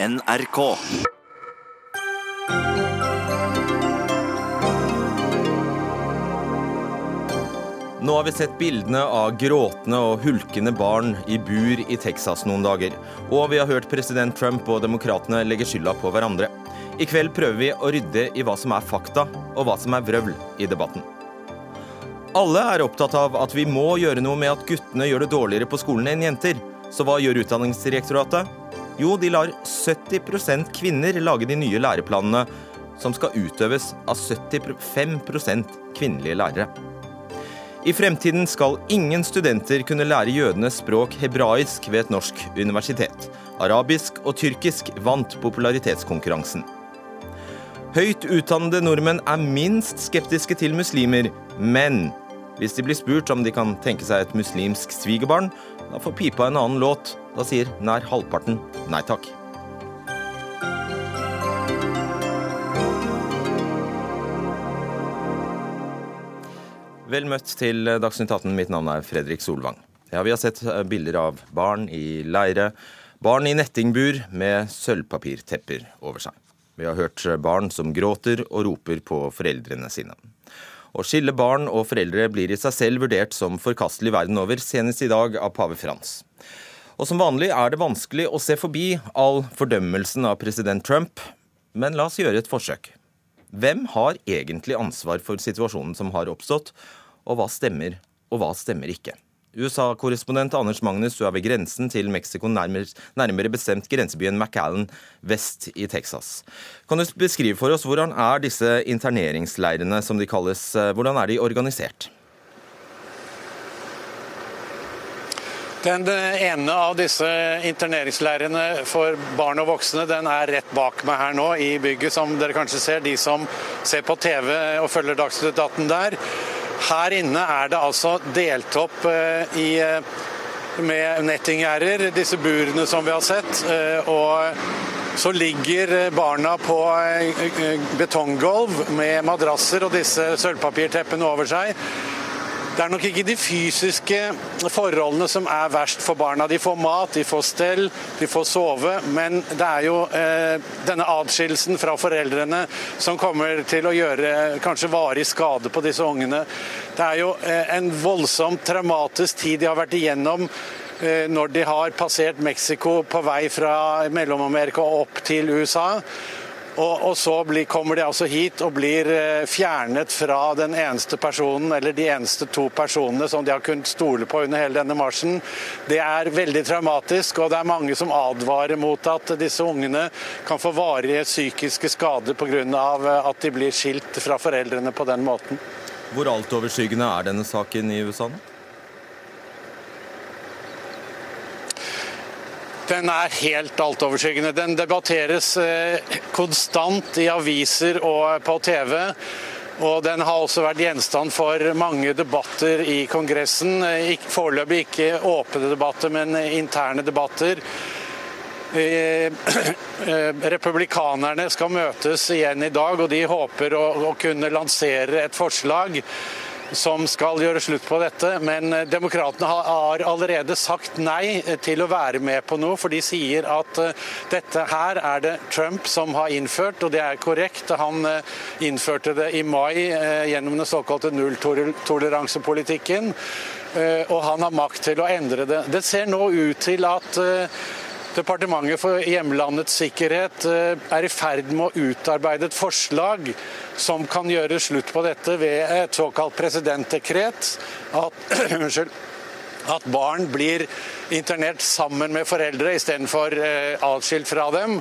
NRK. Nå har vi sett bildene av gråtende og hulkende barn i bur i Texas noen dager. Og vi har hørt president Trump og demokratene legge skylda på hverandre. I kveld prøver vi å rydde i hva som er fakta, og hva som er vrøvl i debatten. Alle er opptatt av at vi må gjøre noe med at guttene gjør det dårligere på skolen enn jenter. Så hva gjør Utdanningsdirektoratet? Jo, de lar 70% kvinner lage de nye læreplanene, som skal utøves av 75% kvinnelige lærere. I fremtiden skal ingen studenter kunne lære jødenes språk hebraisk ved et norsk universitet. Arabisk og tyrkisk vant popularitetskonkurransen. Høyt utdannede nordmenn er minst skeptiske til muslimer, men hvis de blir spurt om de kan tenke seg et muslimsk svigerbarn, da får pipa en annen låt. Da sier nær halvparten nei takk. Vel møtt til Dagsnytt 18. Mitt navn er Fredrik Solvang. Ja, Vi har sett eh, bilder av barn i leire, barn i nettingbur med sølvpapirtepper over seg. Vi har hørt barn som gråter og roper på foreldrene sine. Å skille barn og foreldre blir i seg selv vurdert som forkastelig verden over, senest i dag av pave Frans. Og som vanlig er det vanskelig å se forbi all fordømmelsen av president Trump, men la oss gjøre et forsøk. Hvem har egentlig ansvar for situasjonen som har oppstått, og hva stemmer, og hva stemmer ikke? USA-korrespondent Anders Magnus, du er ved grensen til Mexico, nærmere, nærmere bestemt grensebyen McAllen vest i Texas. Kan du beskrive for oss hvordan er disse interneringsleirene, som de kalles, hvordan er de organisert? Den ene av disse interneringsleirene for barn og voksne den er rett bak meg her nå i bygget, som dere kanskje ser, de som ser på TV og følger Dagsnytt 18 der. Her inne er det altså delt opp eh, i, med nettinggjerder, disse burene som vi har sett. Eh, og så ligger barna på eh, betonggulv med madrasser og disse sølvpapirteppene over seg. Det er nok ikke de fysiske forholdene som er verst for barna. De får mat, de får stell, de får sove. Men det er jo eh, denne atskillelsen fra foreldrene som kommer til å gjøre kanskje varig skade på disse ungene. Det er jo eh, en voldsomt traumatisk tid de har vært igjennom eh, når de har passert Mexico på vei fra Mellom-Amerika og opp til USA. Og, og så blir, kommer de altså hit og blir eh, fjernet fra den eneste personen, eller de eneste to personene som de har kunnet stole på under hele denne marsjen. Det er veldig traumatisk, og det er mange som advarer mot at disse ungene kan få varige psykiske skader pga. Eh, at de blir skilt fra foreldrene på den måten. Hvor altoverskyggende er denne saken i USA nå? Den er helt altoverskyggende. Den debatteres eh, konstant i aviser og på TV. Og den har også vært gjenstand for mange debatter i Kongressen. Foreløpig ikke åpne debatter, men interne debatter. Eh, republikanerne skal møtes igjen i dag, og de håper å, å kunne lansere et forslag som skal gjøre slutt på dette. Men eh, demokratene har allerede sagt nei eh, til å være med på noe, for de sier at eh, dette her er det Trump som har innført, og det er korrekt. Han innførte det i mai gjennom den såkalte nulltoleransepolitikken. Og han har makt til å endre det. Det ser nå ut til at Departementet for hjemlandets sikkerhet er i ferd med å utarbeide et forslag som kan gjøre slutt på dette ved et såkalt presidentdekret. At, at barn blir internert sammen med foreldre istedenfor eh, atskilt fra dem.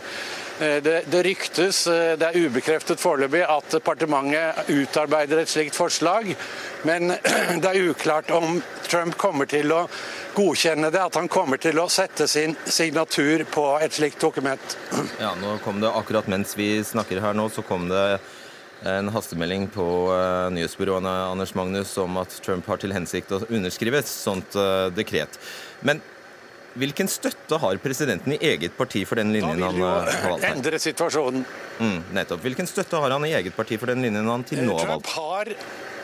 Eh, det, det, ryktes, eh, det er ubekreftet foreløpig, at departementet utarbeider et slikt forslag. Men det er uklart om Trump kommer til å godkjenne det, at han kommer til å sette sin signatur på et slikt dokument. Ja, nå kom det Akkurat mens vi snakker her nå, så kom det en hastemelding på nyhetsbyråene Anders Magnus om at Trump har til hensikt å underskrive et sånt uh, dekret. Men hvilken støtte har presidenten i eget parti for den linjen han uh, har valgt? her? Endre situasjonen. Mm, nettopp. Hvilken støtte har han i eget parti for den linjen han til nå har valgt? Trump har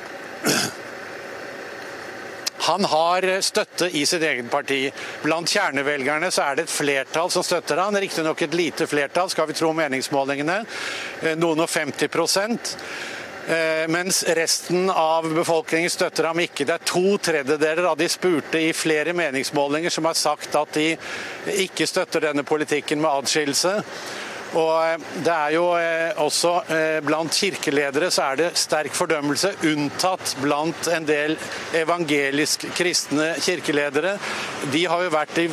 Han har støtte i sitt eget parti. Blant kjernevelgerne så er det et flertall som støtter han. Riktignok et lite flertall, skal vi tro meningsmålingene. Eh, noen og 50 Eh, mens resten av befolkningen støtter ham ikke. Det er to tredjedeler av de spurte i flere meningsmålinger som har sagt at de ikke støtter denne politikken med adskillelse. Og eh, det er jo eh, også eh, Blant kirkeledere så er det sterk fordømmelse, unntatt blant en del evangelisk kristne kirkeledere. De har jo vært de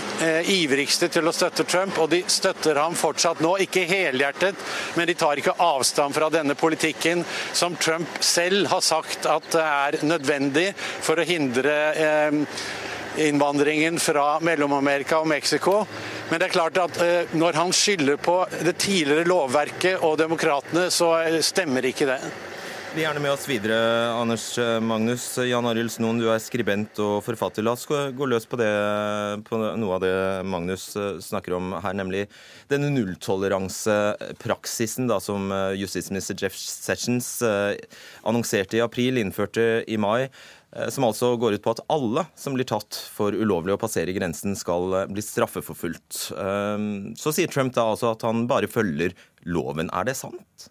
ivrigste til å støtte Trump, og de støtter ham fortsatt nå. Ikke helhjertet, men de tar ikke avstand fra denne politikken som Trump selv har sagt at er nødvendig for å hindre innvandringen fra Mellom-Amerika og Mexico. Men det er klart at eh, når han skylder på det tidligere lovverket og demokratene, så eh, stemmer ikke det. Vi er gjerne med oss videre, Anders eh, Magnus. Jan Arild Snoen, du er skribent og forfatter. La oss gå løs på, det, på noe av det Magnus snakker om her, nemlig denne nulltoleransepraksisen som justisminister Jeff Sessions annonserte i april, innførte i mai. Eh, som altså går ut på at alle som blir tatt for ulovlig å passere grensen, skal eh, bli straffeforfulgt. Eh, så sier Trump da altså at han bare følger loven. Er det sant?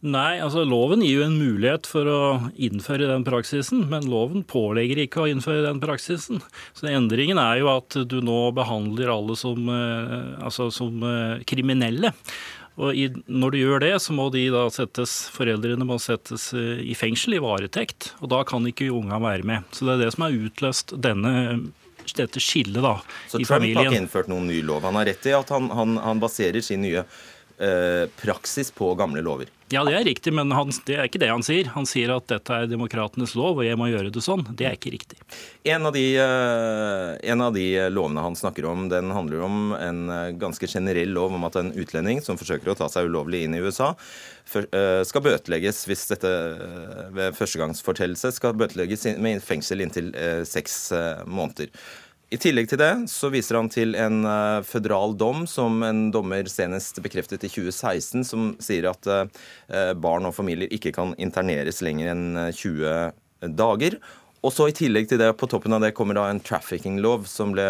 Nei, altså loven gir jo en mulighet for å innføre den praksisen, men loven pålegger ikke å innføre den praksisen. Så endringen er jo at du nå behandler alle som, altså som kriminelle. Og i, når du gjør det, så må de da settes, foreldrene må settes eh, i fengsel, i varetekt. Og da kan ikke unga være med. Så det er det som har utløst denne dette skillet da, i familien. Så Trump har ikke innført noen ny lov. Han har rett i at han, han, han baserer sin nye eh, praksis på gamle lover. Ja, det er riktig, men han, det er ikke det han sier. Han sier at dette er demokratenes lov, og jeg må gjøre det sånn. Det er ikke riktig. En av de, eh, en av de lovene han snakker om, den handler om en eh, ganske generell lov om at en utlending som forsøker å ta seg ulovlig inn i USA, eh, skal bøtelegges hvis dette ved førstegangsfortellelse skal bøtelegges med fengsel inntil seks måneder. I tillegg til det så viser han til en uh, føderal dom som en dommer senest bekreftet i 2016, som sier at uh, barn og familier ikke kan interneres lenger enn 20 dager. Og så I tillegg til det, på toppen av det kommer da en trafficking-lov som ble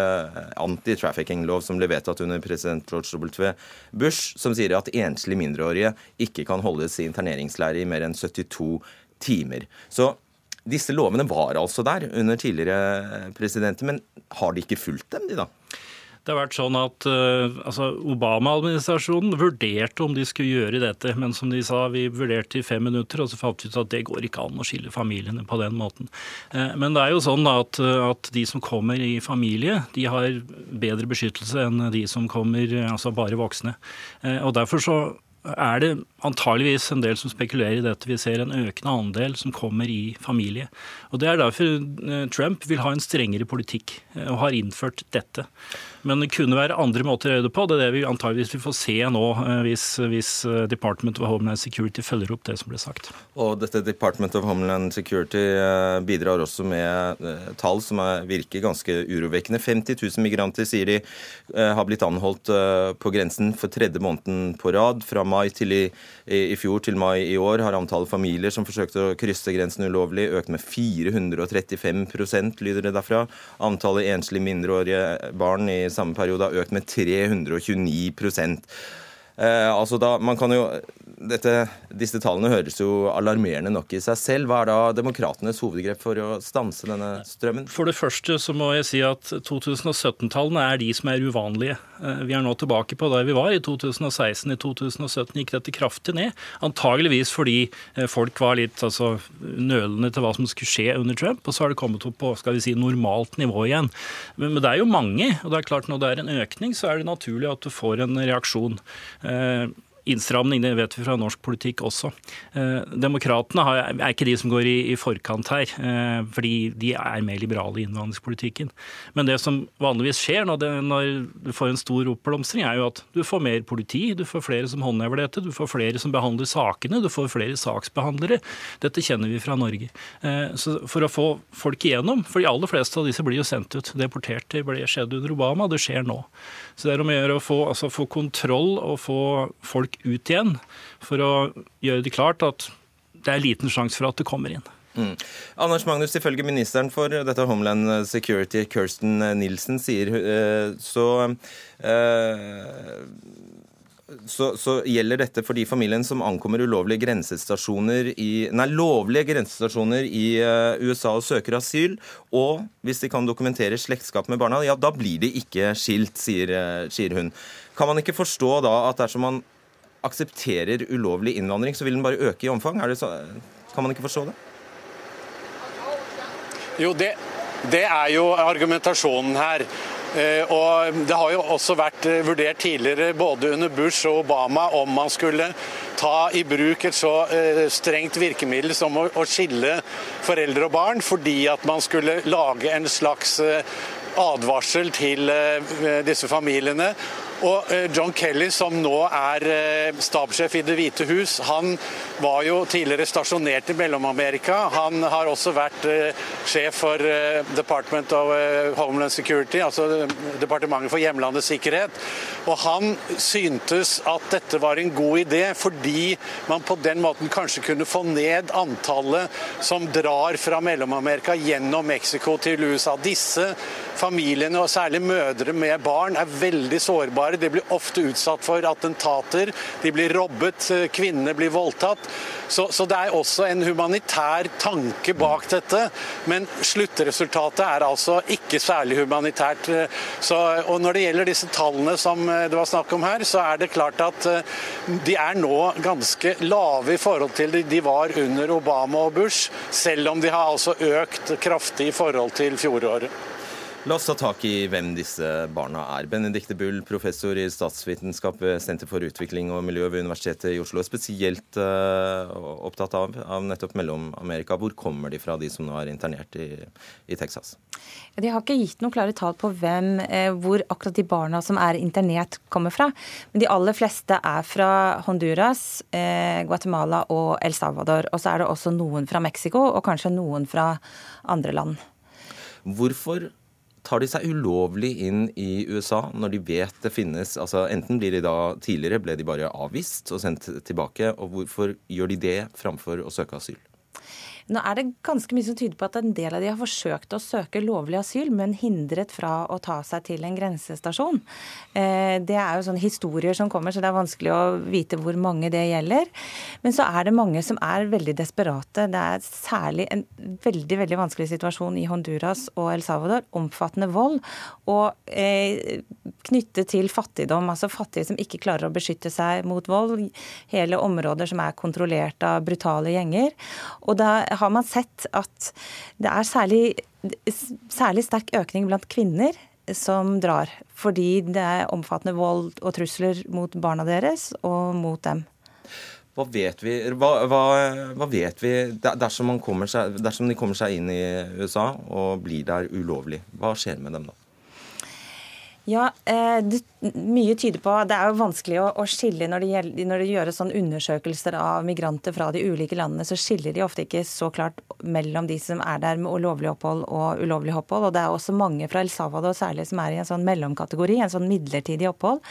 anti-trafficking-lov som ble vedtatt under president George W. Bush, som sier at enslige mindreårige ikke kan holdes i interneringsleire i mer enn 72 timer. Så disse lovene var altså der under tidligere presidenter, men har de ikke fulgt dem, de da? Det har vært sånn at uh, altså Obama-administrasjonen vurderte om de skulle gjøre dette, men som de sa, vi vurderte i fem minutter, og så fant vi ut at det går ikke an å skille familiene på den måten. Uh, men det er jo sånn at, at, de som kommer i familie, de har bedre beskyttelse enn de som kommer altså bare voksne. Og derfor så er det antageligvis en del som spekulerer i dette. Vi ser en økende andel som kommer i familie. Og Det er derfor eh, Trump vil ha en strengere politikk eh, og har innført dette. Men det kunne være andre måter å gjøre det på. Det er det vi antageligvis vil få se nå, eh, hvis, hvis, Department of Homeland Security følger opp det som ble sagt. Og dette Department of Homeland Security bidrar også med tall som virker ganske urovekkende. 50 000 migranter, sier de, har blitt anholdt på grensen for tredje måneden på rad. Fra mai til i i fjor til mai i år har antallet familier som forsøkte å krysse grensen ulovlig, økt med 435% lyder det derfra. Antallet enslige mindreårige barn i samme periode har økt med 329 eh, altså da, man kan jo dette, disse tallene høres jo alarmerende nok i seg selv. Hva er da demokratenes hovedgrep for å stanse denne strømmen? For det første så må jeg si at 2017-tallene er de som er uvanlige. Eh, vi er nå tilbake på der vi var i 2016. I 2017 gikk dette kraftig ned. Antageligvis fordi eh, folk var litt altså, nølende til hva som skulle skje under Trump. Og så har det kommet opp på skal vi si, normalt nivå igjen. Men, men det er jo mange. og det er klart Når det er en økning, så er det naturlig at du får en reaksjon. Eh, innstramning, det vet vi fra norsk politikk også. Eh, demokratene er ikke de som går i, i forkant her, eh, fordi de er mer liberale i innvandringspolitikken. Men det som vanligvis skjer når, det, når, du får en stor oppblomstring, er jo at du får mer politi, du får flere som håndhever dette, du får flere som behandler sakene, du får flere saksbehandlere. Dette kjenner vi fra Norge. Eh, så for å få folk igjennom, for de aller fleste av disse blir jo sendt ut, deportert. Det ble skjedd under Obama, det skjer nå. Så det er om å gjøre å få, altså, få kontroll og få folk ut igjen for å gjøre det klart at det er liten sjanse for at det kommer inn. Mm. Anders Magnus, ifølge ministeren for dette Homeland Security, Kirsten Nilsen, sier så så, så, gjelder dette for de familiene som ankommer ulovlige grensestasjoner i, nei, lovlige grensestasjoner i uh, USA og søker asyl. Og hvis de kan dokumentere slektskap med barna, ja, da blir de ikke skilt, sier, sier hun. Kan man ikke forstå da at dersom man aksepterer ulovlig innvandring, så vil den bare øke i omfang? Så, kan man ikke forstå det? Jo, det, det er jo argumentasjonen her. Eh, og Det har jo også vært eh, vurdert tidligere, både under Bush og Obama, om man skulle ta i bruk et så eh, strengt virkemiddel som å skille foreldre og barn, fordi at man skulle lage en slags advarsel til disse familiene og eh, John Kelly, som nå er eh, stabssjef i Det hvite hus, han var jo tidligere stasjonert i Mellom-Amerika. Han har også vært eh, sjef for Department of Homeland Security, altså Departementet for hjemlandets sikkerhet. Og han syntes at dette var en god idé, fordi man på den måten kanskje kunne få ned antallet som drar fra Mellom-Amerika gjennom Mexico til USA. Disse familiene, og særlig mødre med barn, er veldig sårbare. De blir ofte utsatt for attentater, de blir robbet, kvinnene blir voldtatt. Så, så, det er også en humanitær tanke bak dette. Men sluttresultatet er altså ikke særlig humanitært. Så, og når det gjelder disse tallene som det var snakk om her, så er det klart at eh, de er nå ganske lave i forhold til de var under Obama og Bush, selv om de har altså økt kraftig i forhold til fjoråret. La oss ta tak i hvem disse barna er. Benedicte Bull, professor i statsvitenskap ved Senter for utvikling og miljø ved Universitetet i Oslo, er spesielt uh, opptatt av, av nettopp Mellom-Amerika. Hvor kommer de fra, de som nå er internert i, i Texas? De har ikke gitt noen klare tall på hvem, eh, hvor akkurat de barna som er internert, kommer fra. Men de aller fleste er fra Honduras, eh, Guatemala og El Salvador. Og så er det også noen fra Mexico, og kanskje noen fra andre land. Hvorfor tar de seg ulovlig inn i USA når de vet det finnes altså Enten blir de da Tidligere ble de bare avvist og sendt tilbake. og Hvorfor gjør de det framfor å søke asyl? Nå er det ganske mye som tyder på at en del av de har forsøkt å søke lovlig asyl, men hindret fra å ta seg til en grensestasjon. Eh, det er jo sånne historier som kommer, så det er vanskelig å vite hvor mange det gjelder. Men så er det mange som er veldig desperate. Det er særlig en veldig veldig vanskelig situasjon i Honduras og El Salvador. Omfattende vold og eh, knyttet til fattigdom. Altså fattige som ikke klarer å beskytte seg mot vold. Hele områder som er kontrollert av brutale gjenger. Og da har man sett at det er særlig, særlig sterk økning blant kvinner som drar. Fordi det er omfattende vold og trusler mot barna deres og mot dem. Hva vet vi, hva, hva, hva vet vi dersom, seg, dersom, de kommer seg inn i USA og blir der ulovlig? Hva skjer med dem da? Ja, eh, det, Mye tyder på Det er jo vanskelig å, å skille når det, gjelder, når det gjøres sånn undersøkelser av migranter fra de ulike landene, så skiller de ofte ikke så klart mellom de som er der med lovlig opphold og ulovlig opphold. Og det er også mange fra El Salvador særlig som er i en sånn mellomkategori, en sånn midlertidig opphold.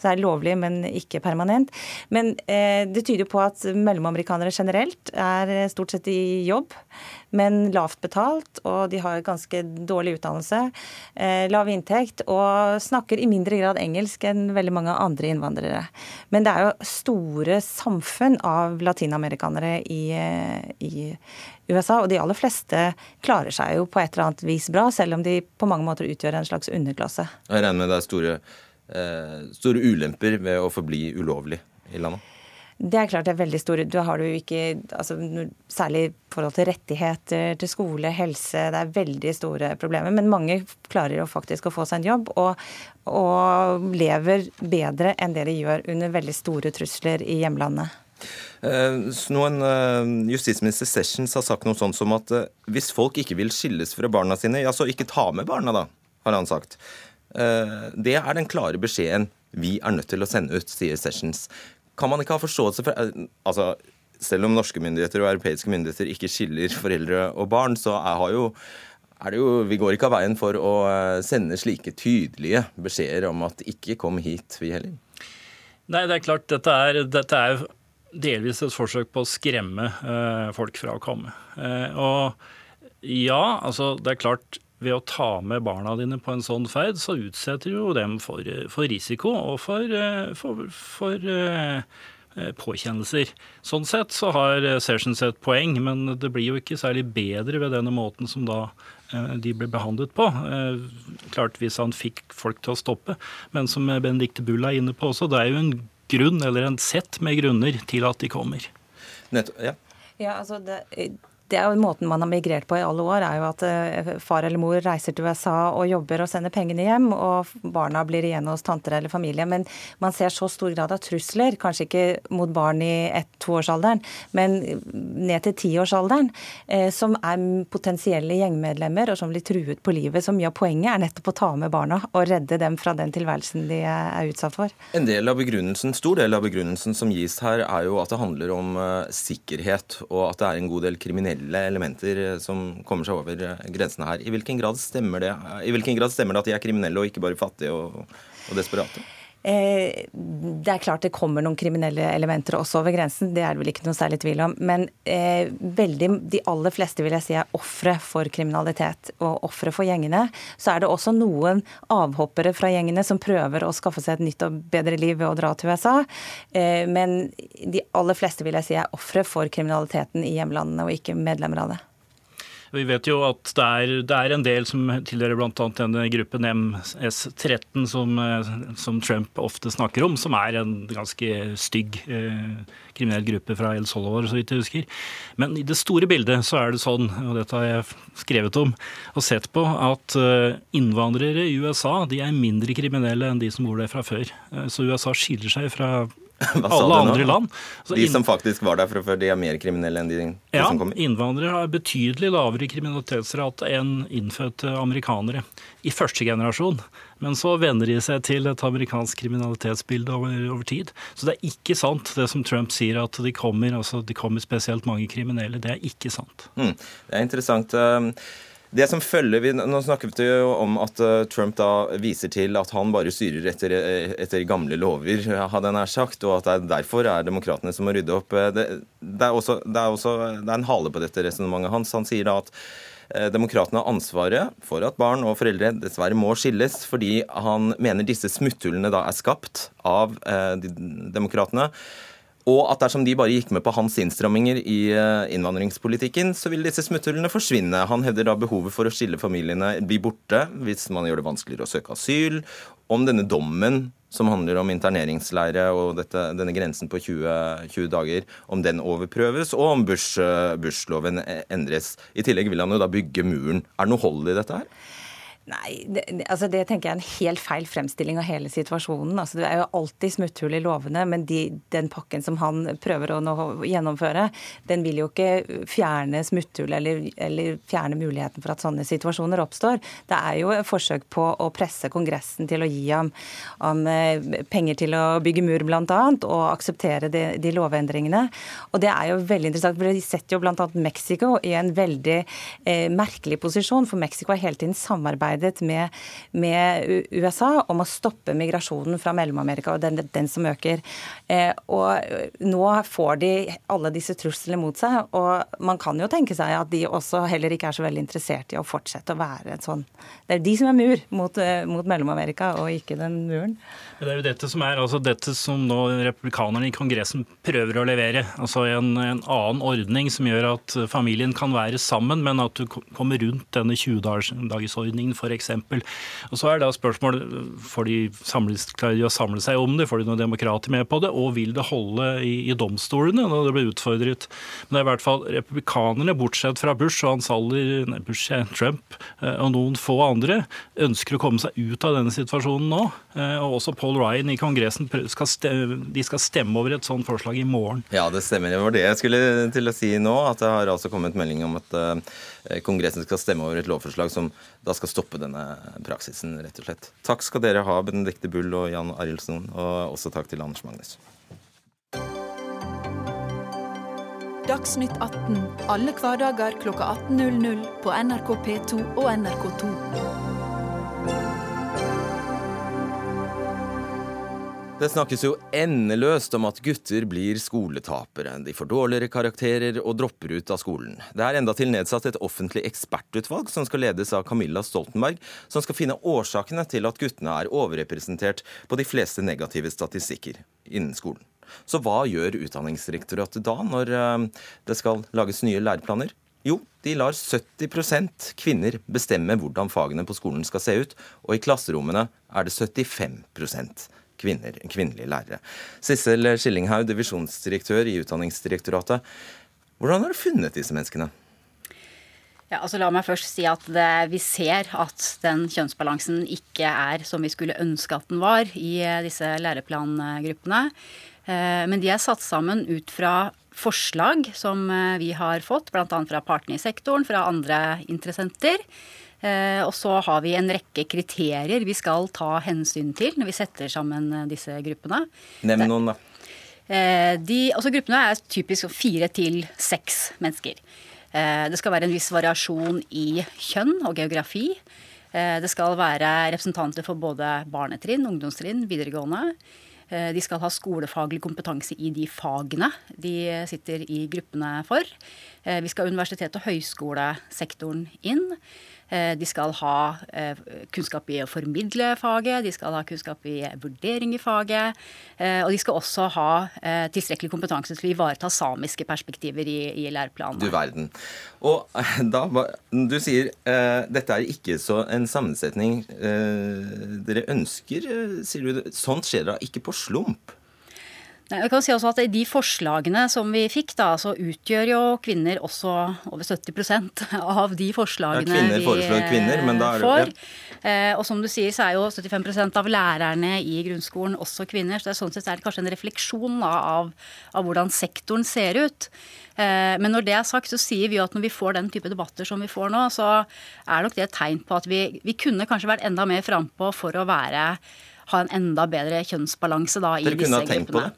Så er det lovlig, men ikke permanent. Men eh, det tyder på at mellomamerikanere generelt er stort sett i jobb men lavt betalt, og de har ganske dårlig utdannelse, eh, lav inntekt, og snakker i mindre grad engelsk enn veldig mange andre innvandrere. Men det er jo store samfunn av latinamerikanere i, eh, i USA, og de aller fleste klarer seg jo på et eller annet vis bra, selv om de på mange måter utgjør en slags underklasse. Jeg regner med det er store, eh, store ulemper ved å forbli ulovlig i landet? Det er klart det er veldig store. Du har du ikke altså, Særlig i forhold til rettigheter til skole, helse. Det er veldig store problemer. Men mange klarer jo faktisk å få seg en jobb, og, og lever bedre enn det de gjør under veldig store trusler i hjemlandet. Eh, noen eh, Justisminister Sessions har sagt noe sånt som at eh, hvis folk ikke vil skilles fra barna sine, ja, så ikke ta med barna, da, har han sagt. Det er den klare beskjeden vi er nødt til å sende ut, sier Sessions. Kan man ikke ha forståelse for eh, altså, Selv om norske myndigheter og europeiske myndigheter ikke skiller foreldre og barn, så er, jo, er jo Vi går ikke av veien for å eh, sende slike tydelige beskjeder om at ikke kom hit, vi heller. Nei, det er klart, dette er, dette er delvis et forsøk på å skremme eh, folk fra å komme. Eh, og ja, altså det er klart ved å ta med barna dine på en sånn ferd, så utsetter du jo dem for, for risiko og for, for, for påkjennelser. Sånn sett så har Sessions et poeng, men det blir jo ikke særlig bedre ved denne måten som da de ble behandlet på. Klart hvis han fikk folk til å stoppe, men som Benedicte Bull er inne på også, det er jo en grunn, eller en sett med grunner, til at de kommer. Nettopp, ja. Ja, altså det, det er jo Måten man har migrert på i alle år, er jo at eh, far eller mor reiser til USA og jobber og sender pengene hjem, og barna blir igjen hos tanter eller familie. Men man ser så stor grad av trusler, kanskje ikke mot barn i ett-toårsalderen, men ned til tiårsalderen, eh, som er potensielle gjengmedlemmer og som blir truet på livet. Så mye av poenget er nettopp å ta med barna og redde dem fra den tilværelsen de er utsatt for. En del av begrunnelsen, stor del av begrunnelsen som gis her, er jo at det handler om sikkerhet, og at det er en god del kriminelle kriminelle elementer eh, som kommer seg over eh, grensene her. I hvilken grad stemmer det, I hvilken grad stemmer det at de er kriminelle og ikke bare fattige og, og desperate? Eh, det er klart det kommer noen kriminelle elementer også over grensen, det er det vel ikke noe særlig tvil om. Men eh, veldig, de aller fleste vil jeg si er ofre for kriminalitet og ofre for gjengene. Så er det også noen avhoppere fra gjengene som prøver å skaffe seg et nytt og bedre liv ved å dra til USA. Eh, men de aller fleste vil jeg si er ofre for kriminaliteten i hjemlandene og ikke medlemmer av det. Vi vet jo at det er, det er en del som tilhører bl.a. denne gruppen MS-13 som, eh, som, Trump ofte snakker om, som er en ganske stygg eh, kriminell gruppe fra El Solovar, så vidt jeg husker. Men i det store bildet så er det sånn, og dette har jeg skrevet om og sett på, at eh, innvandrere i USA de er mindre kriminelle enn de som bor der fra før. Eh, så USA skiller seg fra alle andre land. Så de som faktisk var der fra før, de er mer kriminelle enn de, de ja, som kommer? Ja, innvandrere har betydelig lavere kriminalitetsrate enn innfødte amerikanere i første generasjon. Men så venner de seg til et amerikansk kriminalitetsbilde over, over, tid. Så det er ikke sant det som Trump sier, at de kommer, altså de kommer spesielt mange kriminelle. Det er ikke sant. Mm, det er interessant. Det som følger vi, Nå snakket vi jo om at eh, Trump da viser til at han bare styrer etter, eh, etter gamle lover, hadde jeg nær sagt, og at det er derfor er demokratene som må rydde opp. Eh, det, det, er, også, det, er, også, det er en hale på dette resonnementet hans. Han sier da at Demokratene har ansvaret for at barn og foreldre dessverre må skilles, fordi han mener disse smutthullene da er skapt av eh, demokratene. Og at dersom de bare gikk med på hans innstramminger i eh, innvandringspolitikken, så vil disse smutthullene forsvinne. Han hevder da behovet for å skille familiene blir borte hvis man gjør det vanskeligere å søke asyl. Om denne dommen som handler om interneringsleire og dette, denne grensen på 20, 20, dager, om den overprøves, og om Bush-loven endres. I tillegg vil han jo da bygge muren. Er det noe hold i dette her? Nei, det, altså det tenker jeg er en helt feil fremstilling av hele situasjonen. Altså det er jo alltid smutthull i lovene, men de, den pakken som han prøver å gjennomføre, den vil jo ikke fjerne smutthull eller, eller, fjerne muligheten for at sånne situasjoner oppstår. Det er jo et forsøk på å presse Kongressen til å gi ham, ham eh, penger til å bygge mur, bl.a., og akseptere de, de, lovendringene. Og det er jo veldig interessant, for de setter jo bl.a. Mexico i en veldig eh, merkelig posisjon, for Mexico har hele tiden samarbeidet samarbeidet med, med USA om å stoppe migrasjonen fra Mellom-Amerika og den, den, som øker. Eh, og nå får de alle disse truslene mot seg, og man kan jo tenke seg at de også heller ikke er så veldig interessert i å fortsette å være en sånn Det er de som er mur mot, eh, mot Mellom-Amerika, og ikke den muren. Det er jo dette som er altså dette som nå republikanerne i Kongressen prøver å levere. Altså en, en annen ordning som gjør at familien kan være sammen, men at du kommer rundt denne 20-dagersordningen f.eks. Og så er da spørsmålet får de samles, å samle seg om det, får de noen demokrater med på det, og vil det holde i, i domstolene når det blir utfordret. Men det er i hvert fall republikanerne, bortsett fra Bush og hans alder, nei, Bush, Trump eh, og noen få andre, ønsker å komme seg ut av denne situasjonen nå. Eh, og også Paul Ryan i Kongressen skal stemme, de skal stemme over et sånt forslag i morgen. Ja, det stemmer. Det var det jeg skulle til å si nå. At det har altså kommet melding om at uh, Kongressen skal stemme over et lovforslag som da skal stoppe denne praksisen, rett og slett. Takk skal dere ha, Benedicte Bull og Jan Arildsen, Og også takk til Anders Magnus. Dagsnytt 18 alle hverdager klokka 18.00 på NRK P2 og NRK2. Det snakkes jo endeløst om at gutter blir skoletapere. De får dårligere karakterer og dropper ut av skolen. Det er endatil nedsatt et offentlig ekspertutvalg som skal ledes av Camilla Stoltenberg, som skal finne årsakene til at guttene er overrepresentert på de fleste negative statistikker innen skolen. Så hva gjør Utdanningsdirektoratet da, når eh, det skal lages nye læreplaner? Jo, de lar 70% kvinner bestemme hvordan fagene på skolen skal se ut, og i klasserommene er det 75 kvinner, kvinnelige lærere. Sissel Skillinghaug, divisjonsdirektør i Utdanningsdirektoratet. Hvordan har du funnet disse menneskene? Ja, altså La meg først si at det, vi ser at den kjønnsbalansen ikke er som vi skulle ønske at den var i eh, disse læreplangruppene. Eh, men de er satt sammen ut fra forslag som eh, vi har fått, bl.a. fra partene i sektoren, fra andre interessenter. Eh, og så har vi en rekke kriterier vi skal ta hensyn til når vi setter sammen eh, disse gruppene. Nevn noen, da. Eh, de, altså gruppene er typisk fire til seks mennesker. Det skal være en viss variasjon i kjønn og geografi. Det skal være representanter for både barnetrinn, ungdomstrinn, videregående. De skal ha skolefaglig kompetanse i de fagene de sitter i gruppene for. Vi skal ha universitet- og høyskolesektoren inn. Eh, de skal ha eh, kunnskap i å formidle faget, de skal ha kunnskap i vurdering i faget. Eh, og de skal også ha tilstrekkelig kompetanse til å ivareta samiske perspektiver i, i læreplanene. Du verden. Og da, du sier dette er ikke så en sammensetning dere ønsker, sier du. Sånt skjer da ikke på slump? Jeg kan si også at de forslagene som vi fikk, da, så utgjør jo kvinner også over 70% av de forslagene ja, kvinner foreslår kvinner, men da er det, får. Ja. Eh, og som du sier, så er jo 75% av lærerne i grunnskolen også kvinner. Så det er sånn sett er det kanskje en refleksjon da, av, av, hvordan sektoren ser ut. Eh, men når det er sagt, så sier vi jo at når vi får den type debatter som vi får nå, så er nok det et tegn på at vi, vi kunne kanskje vært enda mer frampå for å være ha en enda bedre kjønnsbalanse da, i disse gruppene. Dere kunne ha tenkt på det?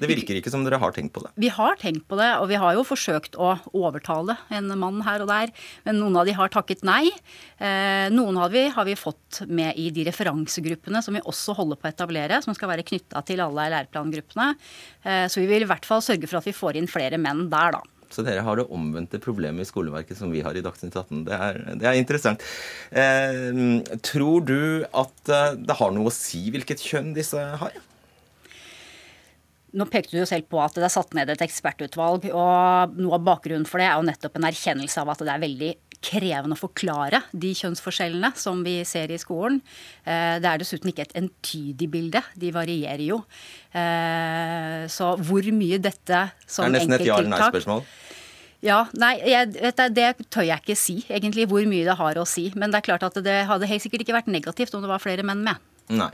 Det virker ikke som dere har tenkt på det. Vi har tenkt på det, og vi har jo forsøkt å overtale en mann her og der. Men noen av de har takket nei. Eh, noen av de har vi fått med i de referansegruppene som vi også holder på å etablere, som skal være knytta til alle læreplangruppene. Eh, så vi vil i hvert fall sørge for at vi får inn flere menn der, da. Så dere har det omvendte problemet i skoleverket som vi har i Dagsnytt 18. Det er, det er interessant. Eh, tror du at eh, det har noe å si hvilket kjønn disse har? Nå pekte du jo selv på at det er satt ned et ekspertutvalg. og Noe av bakgrunnen for det er jo nettopp en erkjennelse av at det er veldig krevende å forklare de kjønnsforskjellene som vi ser i skolen. Eh, det er dessuten ikke et entydig bilde. De varierer jo. Eh, så hvor mye dette som enkelttiltak Det er nesten et ja eller nei-spørsmål? Ja, nei, jeg, det, det tør jeg ikke si, egentlig, hvor mye det har å si. Men det er klart at det hadde helt sikkert ikke vært negativt om det var flere menn med. Nei.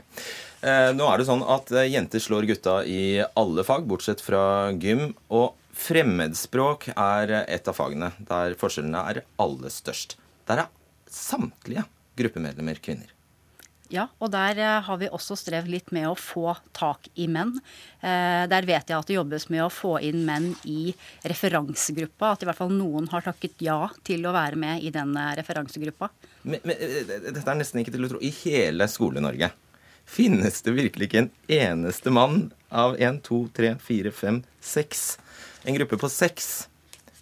Eh, nå er det sånn at eh, jenter slår gutta i alle fag, bortsett fra gym. Og fremmedspråk er et av fagene der forskjellene er aller størst. Der er samtlige gruppemedlemmer kvinner. Ja, og der eh, har vi også strevd litt med å få tak i menn. Der vet jeg at det jobbes med å få inn menn i referansegruppa. At i hvert fall noen har takket ja til å være med i den referansegruppa. Men, men dette er nesten ikke til å tro. I hele Skole-Norge finnes det virkelig ikke en eneste mann av én, to, tre, fire, fem, seks. En gruppe på seks.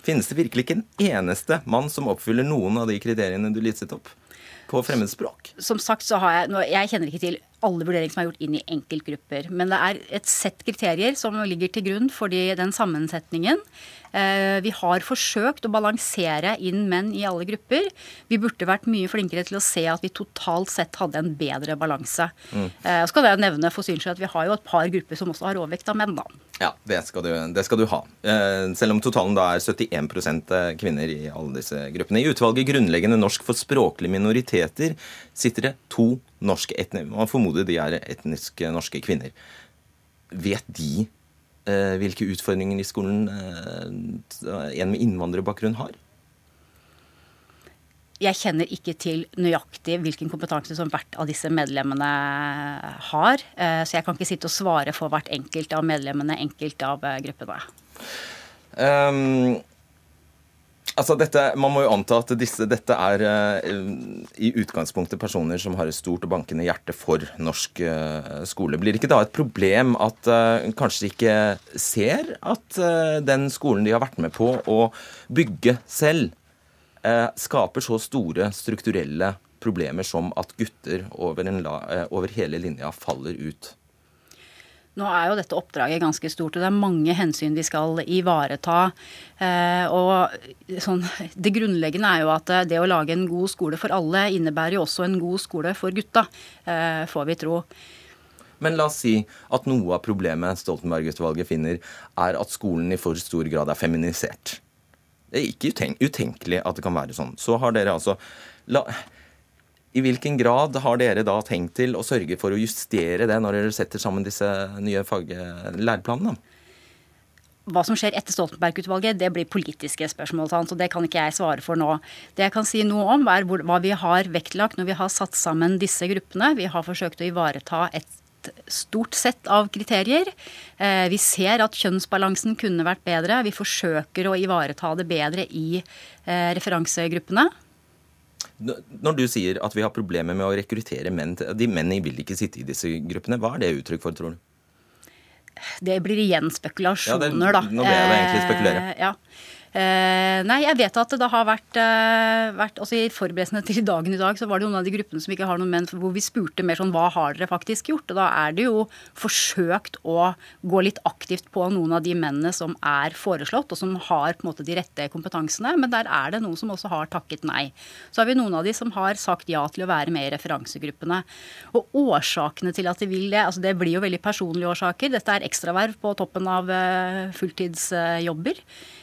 Finnes det virkelig ikke en eneste mann som oppfyller noen av de kriteriene du listet opp? På fremmedspråk? Som sagt så har jeg Jeg kjenner ikke til alle vurderinger som er gjort inn i enkeltgrupper. Men det er et sett kriterier som ligger til grunn for den sammensetningen. Eh, vi har forsøkt å balansere inn menn i alle grupper. Vi burde vært mye flinkere til å se at vi totalt sett hadde en bedre balanse. Mm. skal så kan jeg nevne for syns at vi har jo et par grupper som også har overvekt av menn, da. Ja, det skal, du, det skal du ha. Eh, selv om totalen da er 71% kvinner i alle disse gruppene. I utvalget Grunnleggende norsk for språklige minoriteter sitter det to norske etniske Man formoder de er etnisk norske kvinner. Vet de Eh, hvilke utfordringer i skolen eh, en med innvandrerbakgrunn har? Jeg kjenner ikke til nøyaktig hvilken kompetanse som hvert av disse medlemmene har. Eh, så jeg kan ikke sitte og svare for hvert enkelt av medlemmene, enkelt av gruppene. Um, Altså dette, Man må jo anta at disse, dette er uh, i utgangspunktet personer som har et stort og bankende hjerte for norsk uh, skole. Blir det ikke da et problem at uh, kanskje de ikke ser at den skolen de har vært med på å bygge selv, skaper så store strukturelle problemer som at gutter over, la, over hele linja faller ut? Nå er jo dette oppdraget ganske stort, og det er mange hensyn vi skal ivareta. Eh, og sånn, det grunnleggende er jo at det å lage en god skole for alle innebærer jo også en god skole for gutta, eh, får vi tro. Men la oss si at noe av problemet Stoltenberg-utvalget finner, er at skolen i for stor grad er feminisert. Det er ikke utenkelig at det kan være sånn. Så har dere altså la, i hvilken grad har dere da tenkt til å sørge for å justere det når dere setter sammen disse nye læreplanene? Hva som skjer etter Stoltenberg-utvalget, det blir politiske spørsmål. Så det kan ikke jeg svare for nå. Det jeg kan si noe om, er hva vi har vektlagt når vi har satt sammen disse gruppene. Vi har forsøkt å ivareta et stort sett av kriterier. Eh, vi ser at kjønnsbalansen kunne vært bedre. Vi forsøker å ivareta det bedre i eh, referansegruppene. Når du sier at vi har problemer med å rekruttere menn De mennene vil ikke sitte i disse gruppene. Hva er det uttrykk for, tror du? Det blir igjen spekulasjoner, ja, det, da. Nå ber jeg egentlig spekulere. Eh, ja. Eh, nei, jeg vet at det da har vært, eh, vært altså I forberedelsene til dagen i dag så var det noen av de gruppene som ikke har noen menn, hvor vi spurte mer sånn hva har dere faktisk gjort? Og da er det jo forsøkt å gå litt aktivt på noen av de mennene som er foreslått, og som har på en måte de rette kompetansene. Men der er det noen som også har takket nei. Så har vi noen av de som har sagt ja til å være med i referansegruppene. Og årsakene til at de vil det, altså det blir jo veldig personlige årsaker. Dette er ekstraverv på toppen av eh, fulltidsjobber.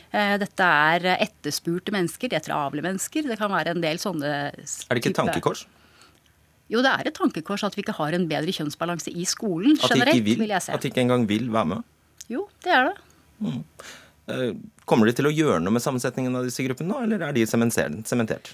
Eh, dette er etterspurte mennesker, det er travle mennesker. Det kan være en del sånne Er det ikke et tankekors? Jo, det er et tankekors at vi ikke har en bedre kjønnsbalanse i skolen generelt, vil, vil jeg se. At de ikke engang vil være med? Jo, det er det. Mm. Eh, kommer de til å gjøre noe med sammensetningen av disse gruppene nå, eller er de sementert?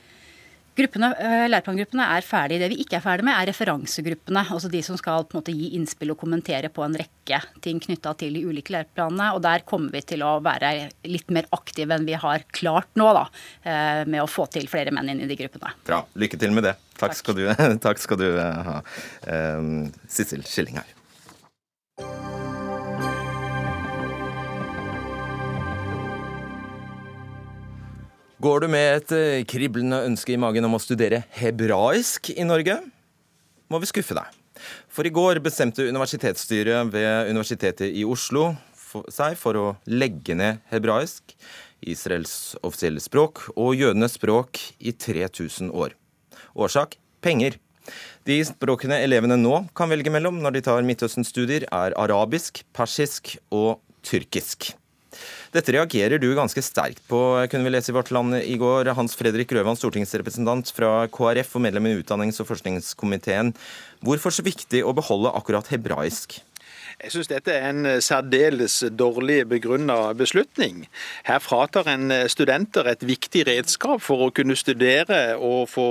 Gruppene, eh, Læreplangruppene er ferdige. Det vi ikke er ferdig med, er referansegruppene. Altså de som skal på en måte gi innspill og kommentere på en rekke ting knytta til de ulike læreplanene. Og der kommer vi til å være litt mer aktive enn vi har klart nå, da. Eh, med å få til flere menn inn i de gruppene. Bra. Lykke til med det. Takk, takk. Skal, du, takk skal du ha, um, Sissel Skilling her. Går du med et eh, kriblende ønske i magen om å studere hebraisk i Norge, må vi skuffe deg. For i går bestemte universitetsstyret ved Universitetet i Oslo seg for å legge ned hebraisk, Israels offisielle språk, og jødenes språk i 3000 år. Årsak penger. De språkene elevene nå kan velge mellom når de tar Midtøsten-studier, er arabisk, persisk og tyrkisk. Dette reagerer du ganske sterkt på, kunne vi lese i Vårt Land i går. Hans Fredrik Grøvan, stortingsrepresentant fra KrF og medlem i utdannings- og forskningskomiteen. Hvorfor så viktig å beholde akkurat hebraisk? Jeg synes dette er en særdeles dårlig begrunna beslutning. Her fratar en studenter et viktig redskap for å kunne studere og få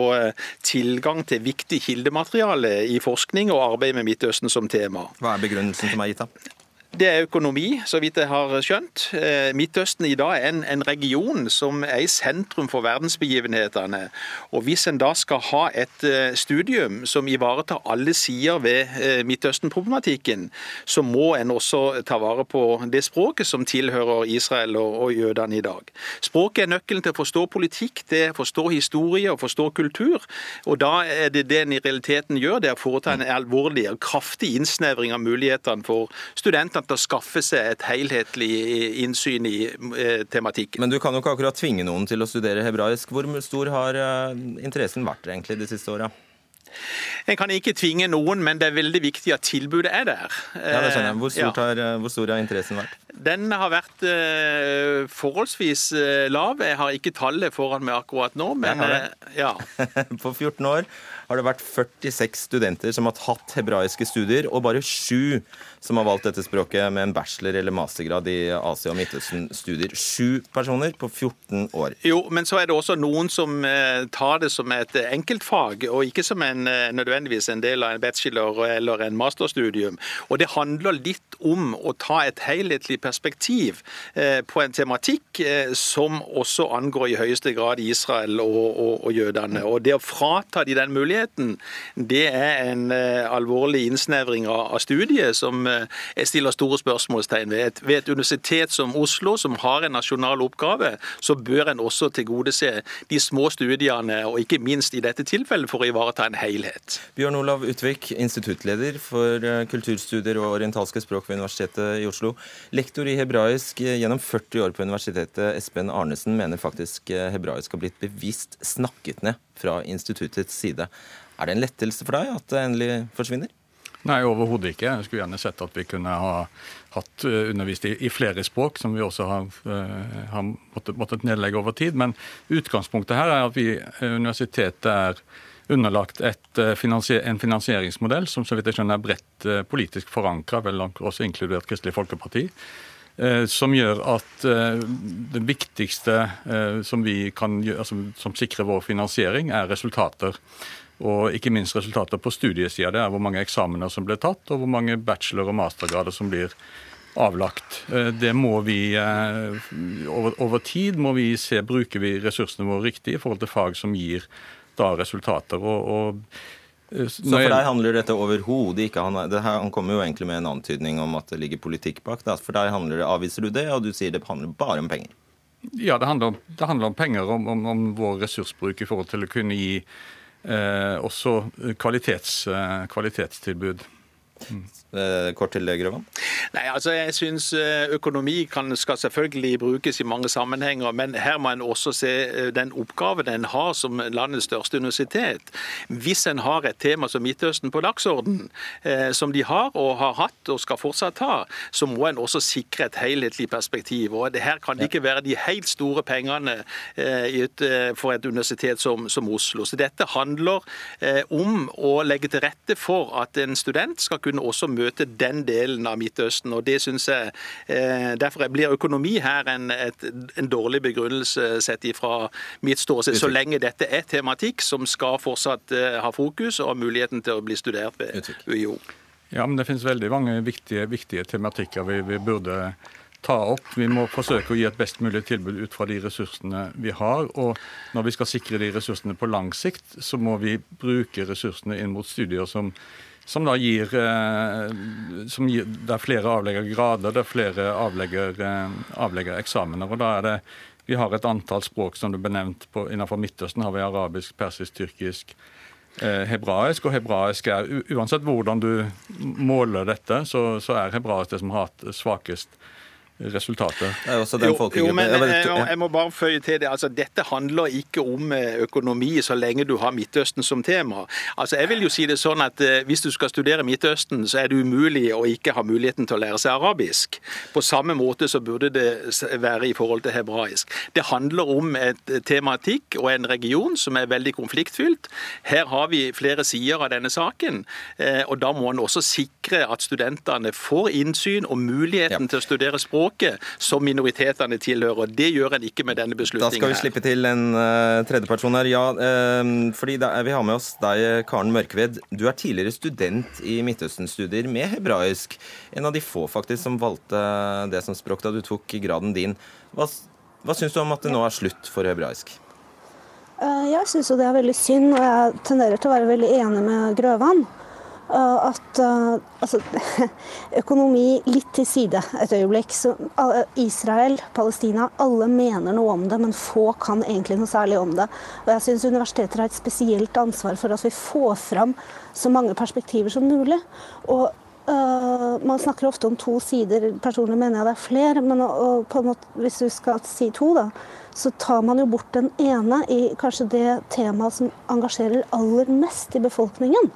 tilgang til viktig kildemateriale i forskning og arbeid med Midtøsten som tema. Hva er begrunnelsen som er gitt, da? Det er økonomi, så vidt jeg har skjønt. Eh, Midtøsten i dag er en, en, region som er i sentrum for verdensbegivenhetene. Og Hvis en da skal ha et eh, studium som ivaretar alle sider ved eh, Midtøsten-problematikken, så må en også ta vare på det språket som tilhører Israel og, og jødene i dag. Språket er nøkkelen til å forstå politikk, til å forstå historie og forstå kultur. Og da er det det en i realiteten gjør, det er å foreta en alvorlig og kraftig innsnevring av mulighetene for studentene til å skaffe seg et helhetlig innsyn i eh, tematikken. Men du kan jo ikke akkurat tvinge noen til å studere hebraisk. Hvor stor har eh, interessen vært egentlig de siste åra? En kan ikke tvinge noen, men det er veldig viktig at tilbudet er der. Ja, det skjønner jeg. Hvor, ja. har, eh, hvor stor har interessen vært? Den har vært uh, forholdsvis lav. Jeg har ikke tallet foran meg akkurat nå, men uh, ja. På 14 år har det vært 46 studenter som har tatt hebraiske studier, og bare sju som har valgt dette språket med en bachelor- eller mastergrad i Asia- og Midtøsten-studier. Sju personer på 14 år. Jo, men så er det også noen som eh, tar det som et enkeltfag, og ikke som en, eh, nødvendigvis en del av en bachelor- eller en masterstudium. Og Det handler litt om å ta et helhetlig perspektiv på en tematikk som også angår i høyeste grad Israel og, og, og jødene. Og Det å frata de den muligheten, det er en alvorlig innsnevring av studiet som jeg stiller store spørsmålstegn ved. Ved et universitet som Oslo, som har en nasjonal oppgave, så bør en også tilgodese de små studiene, og ikke minst i dette tilfellet for å ivareta en helhet. Bjørn Olav Utvik, instituttleder for eh, kulturstudier og orientalske språk ved Universitetet i Oslo. Lektor i hebraisk gjennom 40 år på universitetet, Espen Arnesen, mener faktisk eh, hebraisk har blitt bevisst snakket ned fra instituttets side. Er det en lettelse for deg at det endelig forsvinner? Nei, overhodet ikke. Jeg skulle gjerne sett at vi kunne ha hatt eh, undervist i, flere språk, som vi også har, uh, har måttet, måttet, nedlegge over tid. Men utgangspunktet her er at vi, eh, universitetet er underlagt et, en finansieringsmodell som så vidt jeg skjønner er bredt politisk forankra, vel også inkludert Kristelig Folkeparti. Som gjør at det viktigste som, vi kan, altså, som sikrer vår finansiering, er resultater. Og ikke minst resultater på studiesida. Det er hvor mange eksamener som blir tatt, og hvor mange bachelor- og mastergrader som blir avlagt. Eh, det må vi eh, over, over tid må vi se bruker vi ressursene våre riktig i forhold til fag som gir da resultater. og, og eh, så for deg handler dette overhodet ikke han, det her, han kommer jo egentlig med en antydning om at det ligger politikk bak. Da. For deg handler det, avviser du det, og du sier det handler bare om penger. Ja, det handler, det handler om penger, om, om, om, vår ressursbruk i forhold til å kunne gi eh, også kvalitets, eh, kvalitetstilbud. Mm. Kort til Grøvan? Nei, altså jeg synes eh, Økonomi kan, skal selvfølgelig brukes i mange sammenhenger, men her må en også se eh, den oppgaven en har som landets største universitet. Hvis en har et tema som Midtøsten på dagsorden, eh, som de har og har hatt og skal fortsatt ha, så må en også sikre et helhetlig perspektiv. Og det Her kan det ikke være de helt store pengene for et universitet som, som, Oslo. Så Dette handler om å legge til rette for at en student skal kunne også møte møte den delen av Midtøsten. og det synes jeg, eh, Derfor blir økonomi her en, et, en dårlig begrunnelse sett ifra mitt ståsted, så lenge dette er tematikk som skal fortsatt eh, ha fokus og muligheten til å bli studert ved UiO. Ja, men Det finnes veldig mange viktige, viktige tematikker vi, vi burde ta opp. Vi må forsøke å gi et best mulig tilbud ut fra de ressursene vi har. Og når vi skal sikre de ressursene på lang sikt, så må vi bruke ressursene inn mot studier som som da gir, eh, som gir Der flere avleggergrader, det er flere eh, avlegger og da er det vi har et antall språk som du benevnt på, innenfor Midtøsten. har vi Arabisk, persisk, tyrkisk, eh, hebraisk. Og hebraisk er Uansett hvordan du måler dette, så, så er hebraisk det som har hatt svakest resultatet. Det er også den jo, jo, men jeg, jeg må bare føye til det. altså Dette handler ikke om eh, økonomi så lenge du har Midtøsten som tema. Altså Jeg vil jo si det sånn at eh, Hvis du skal studere Midtøsten, så er det umulig å ikke ha muligheten til å lære seg arabisk. På samme måte så burde det være i forhold til hebraisk. Det handler om et eh, tematikk og en region som er veldig konfliktfylt. Her har vi flere sider av denne saken, og da må en også sikre at studentene får innsyn og muligheten ja. til å studere språk språket som minoritetene tilhører. Det gjør en ikke med denne beslutningen. Da skal vi slippe til en uh, tredjeperson her. Ja, uh, fordi da, vi har med oss deg, Karen Mørkved. Du er tidligere student i Midtøsten-studier med hebraisk. En av de få faktisk som valgte det som språk da du tok graden din. Hva, hva syns du om at det nå er slutt for hebraisk? Eh, jeg syns jo det er veldig synd, og jeg tenderer til å være veldig enig med Grøvan. Eh, at uh, altså, økonomi litt til side et øyeblikk. Så, uh, Israel, Palestina, alle mener noe om det, men få kan egentlig noe særlig om det. Og jeg syns universiteter har et spesielt ansvar for at vi får fram så mange perspektiver som mulig. Og uh, Man snakker ofte om to sider, personlig mener jeg det er flere, men og, en måte, hvis du skal si to, da, så tar man jo bort den ene i kanskje det temaet som engasjerer aller mest i befolkningen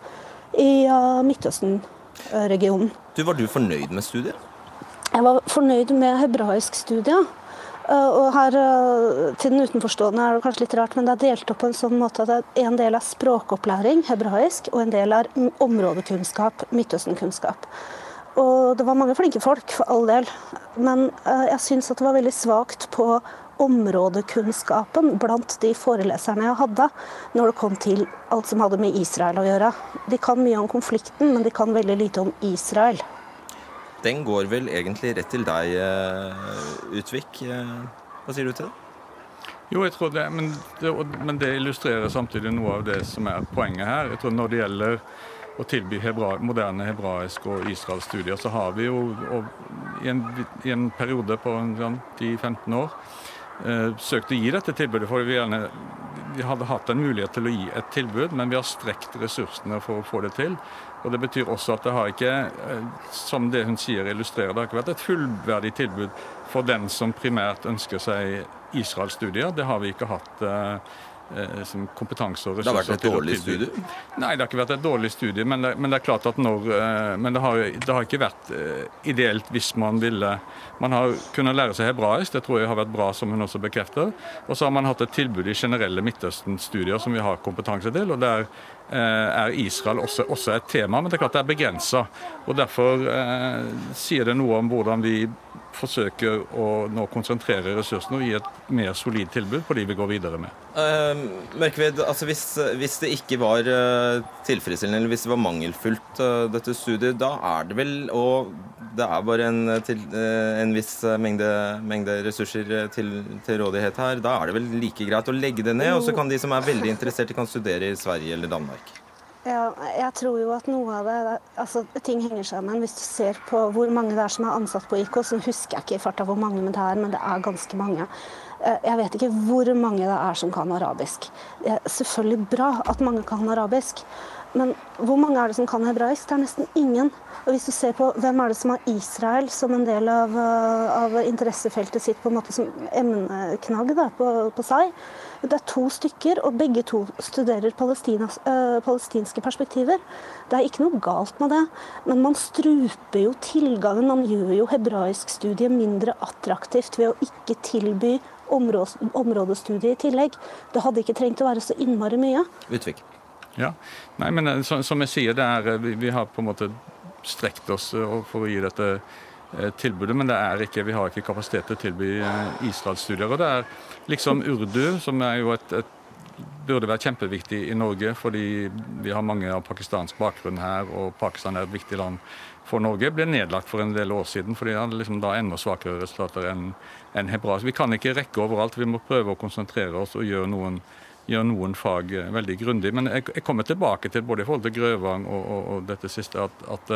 i Midtøsten-regionen. Du, Var du fornøyd med studiet? Jeg var fornøyd med hebraisk studie. Eh, og her, eh, Til den utenforstående er det kanskje litt rart, men det er delt opp på en sånn måte at en del er språkopplæring, hebraisk, og en del er områdekunnskap, Midtøsten-kunnskap. Og det var mange flinke folk, for all del. Men eh, jeg syns at det var veldig svakt på områdekunnskapen blant de foreleserne jeg hadde, når det kom til alt som hadde med Israel å gjøre. De kan mye om konflikten, men de kan veldig lite om Israel. Den går vel egentlig rett til deg, eh, Utvik. Eh, hva sier du til det? Jo, jeg tror det men, det, men det illustrerer samtidig noe av det som er poenget her. Jeg tror Når det gjelder å tilby hebra, moderne hebraisk og Israel-studier, så har vi jo og, i, en, i, en, periode på 10-15 år eh, søkt å gi dette tilbudet. for vi, gjerne, vi hadde hatt en mulighet til å gi et tilbud, men vi har strekt ressursene for å få det til. Og Det betyr også at det har ikke, eh, som det hun sier illustrerer, det har ikke vært et fullverdig tilbud for den som primært ønsker seg Israel-studier. Det har vi ikke hatt eh, eh kompetanse og ressurser. Det har vært et dårlig studie? Nei, det har ikke vært et dårlig studie. Men det, men det er klart at når eh, Men det har, det har ikke vært eh, ideelt hvis man ville Man har kunnet lære seg hebraisk, det tror jeg har vært bra, som hun også bekrefter. Og så har man hatt et tilbud i generelle Midtøsten-studier som vi har kompetanse til. og der er Israel også, også, et tema, men det er klart det er begrensa. Derfor eh, sier det noe om hvordan vi forsøker å nå konsentrere ressursene og gi et mer solid tilbud på de vi går videre med. Uh, Mørkved, altså hvis, hvis, det ikke var uh, tilfredsstillende eller hvis det var mangelfullt, dette studiet, da er det vel og det er bare en, til, en viss mengde, mengde ressurser til, til, rådighet her, da er det vel like greit å legge det ned, og så kan de som er veldig interesserte, kan studere i Sverige eller Danmark? Ja, jeg tror jo at noe av det altså Ting henger sammen. Hvis du ser på hvor mange det er som er ansatt på IK, så husker jeg ikke i farta hvor mange det er, men det er ganske mange. Eh, jeg vet ikke hvor mange det er som kan arabisk. Det er selvfølgelig bra at mange kan arabisk, men hvor mange er det som kan hebraisk? Det er nesten ingen. Og hvis du ser på hvem er det som har Israel som en del av, eh, av interessefeltet sitt på en måte som emneknagg på, på seg, det er to stykker, og begge to studerer øh, palestinske perspektiver. Det er ikke noe galt med det, men man struper jo tilgangen. Man gjør jo hebraisk studie mindre attraktivt ved å ikke tilby områdestudie i tillegg. Det hadde ikke trengt å være så innmari mye. Utvik. Ja, Nei, men så, som jeg sier, det er, øh, vi, vi har på en måte strekt oss for å gi dette Eh, tilbudet, men det er ikke, vi har ikke kapasitet til å tilby eh, Israel-studier. Og det er liksom urdu, som er jo et, et burde være kjempeviktig i Norge, fordi vi har mange av pakistansk bakgrunn her, og Pakistan er et viktig land for Norge, ble nedlagt for en del år siden, fordi det hadde liksom da enda svakere resultater enn en hebraisk. Vi kan ikke rekke overalt, vi må prøve å konsentrere oss og gjøre noen, gjøre noen fag eh, veldig grundig. Men jeg, jeg, kommer tilbake til både i forhold til Grøvang og, og, og dette siste, at, at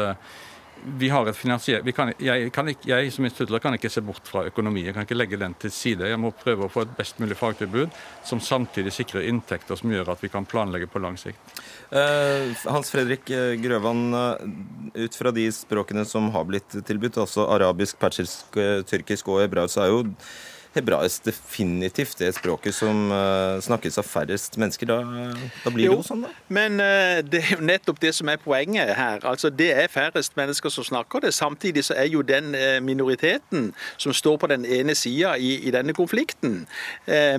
vi har et finansier... Kan, jeg, kan ikke, jeg, som instituttler kan ikke se bort fra økonomi. Jeg kan ikke legge den til side. Jeg må prøve å få et best mulig fagtilbud som samtidig sikrer inntekter som gjør at vi kan planlegge på lang sikt. Uh, Hans Fredrik eh, Grøvan, uh, ut fra de språkene som har blitt tilbudt, altså arabisk, persisk, tyrkisk og hebraisk, er jo hebraisk definitivt det språket som uh, snakkes av færrest mennesker. Da, da blir jo, det jo sånn, da. Men uh, det er jo nettopp det som er poenget her. Altså, Det er færrest mennesker som snakker det. Samtidig så er jo den uh, minoriteten som står på den ene sida i, i, denne konflikten,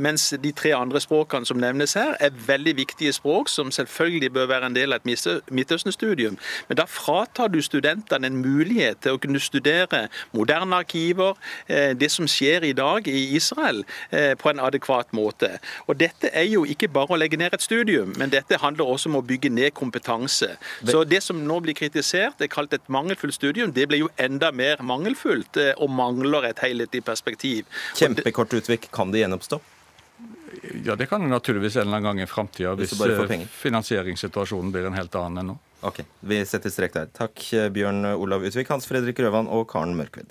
mens de tre andre språkene som nevnes her, er veldig viktige språk som selvfølgelig bør være en del av et Midtøsten-studium. Men da fratar du studentene en mulighet til å kunne studere moderne arkiver, det som skjer i dag i Israel eh, på en adekvat måte. Og Dette er jo ikke bare å legge ned et studium, men dette handler også om å bygge ned kompetanse. Så Det som nå blir kritisert, er kalt et mangelfullt studium, det blir jo enda mer mangelfullt eh, og mangler et helhetlig perspektiv. Kjempekort utvik, kan det gjenoppstå? Ja, det kan det naturligvis en eller annen gang i framtida, hvis, hvis eh, finansieringssituasjonen blir en helt annen enn nå. Ok, Vi setter strek der. Takk, Bjørn Olav Utvik, Hans Fredrik Røvan og Karen Mørkved.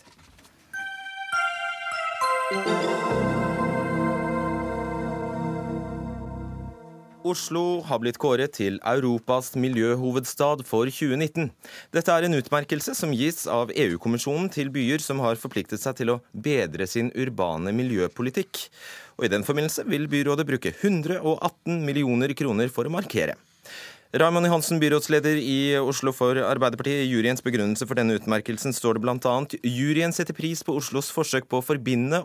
Oslo har blitt kåret til Europas miljøhovedstad for 2019. Dette er en utmerkelse som gis av EU-kommisjonen til byer som har forpliktet seg til å bedre sin urbane miljøpolitikk. Og I den forbindelse vil byrådet bruke 118 millioner kroner for å markere. Raymond Johansen, byrådsleder i Oslo for Arbeiderpartiet. I juryens begrunnelse for denne utmerkelsen står det bl.a.: Juryen setter pris på Oslos forsøk på å forbinde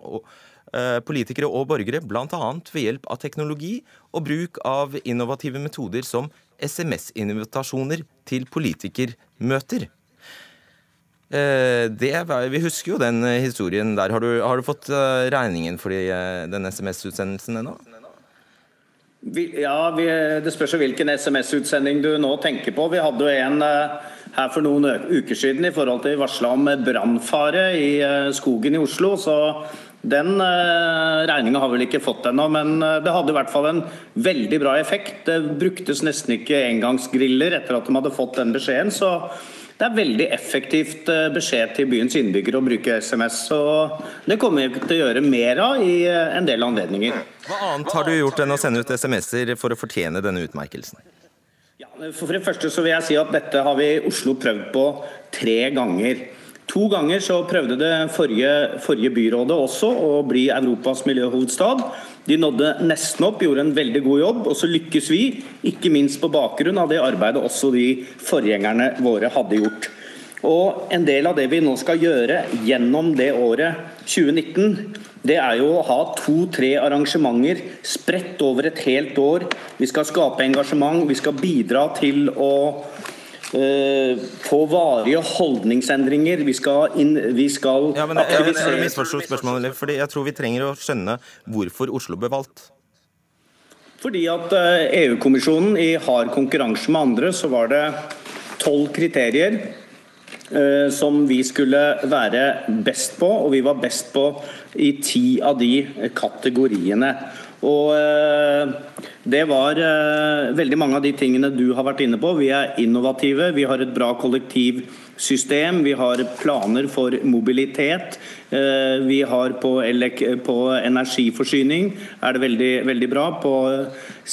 eh, politikere og borgere, bl.a. ved hjelp av teknologi og bruk av innovative metoder som SMS-invitasjoner til politikermøter. Eh, det, vi husker jo den historien der. Har du, har du fått regningen for den SMS-utsendelsen ennå? Ja, vi, Det spørs hvilken SMS-utsending du nå tenker på. Vi hadde jo en her for noen uker siden i forhold til varsla om brannfare i skogen i Oslo. så den eh, regninga har vel ikke fått ennå, men eh, det hadde i hvert fall en veldig bra effekt. Det bruktes nesten ikke engangsgriller etter at de hadde fått den beskjeden. så det er veldig effektivt eh, beskjed til byens innbyggere å bruke SMS. og Det kommer vi til å gjøre mer av i en del anledninger. Hva annet har du gjort enn å sende ut SMS-er for å fortjene denne utmerkelsen? Ja, for det første så vil jeg si at Dette har vi i Oslo prøvd på tre ganger. To ganger så prøvde det forrige, forrige byrådet også å bli Europas miljøhovedstad. De nådde nesten opp, gjorde en veldig god jobb. Og så lykkes vi, ikke minst på bakgrunn av det arbeidet også de forgjengerne våre hadde gjort. Og En del av det vi nå skal gjøre gjennom det året 2019, det er jo å ha to-tre arrangementer spredt over et helt år. Vi skal skape engasjement, vi skal bidra til å Eh, få varige holdningsendringer. Vi skal, inn, vi skal ja, men, Jeg, jeg, jeg spørsmålet, fordi jeg tror vi trenger å skjønne hvorfor Oslo ble valgt. Fordi at EU-kommisjonen eh, e i hard konkurranse med andre, så var det tolv kriterier eh, som vi skulle være best på, og vi var best på i ti av de kategoriene. Og eh, det var eh, veldig mange av de tingene du har vært inne på. Vi er innovative, vi har et bra kollektivsystem, vi har planer for mobilitet. Eh, vi har på, på energiforsyning er det veldig, veldig bra. På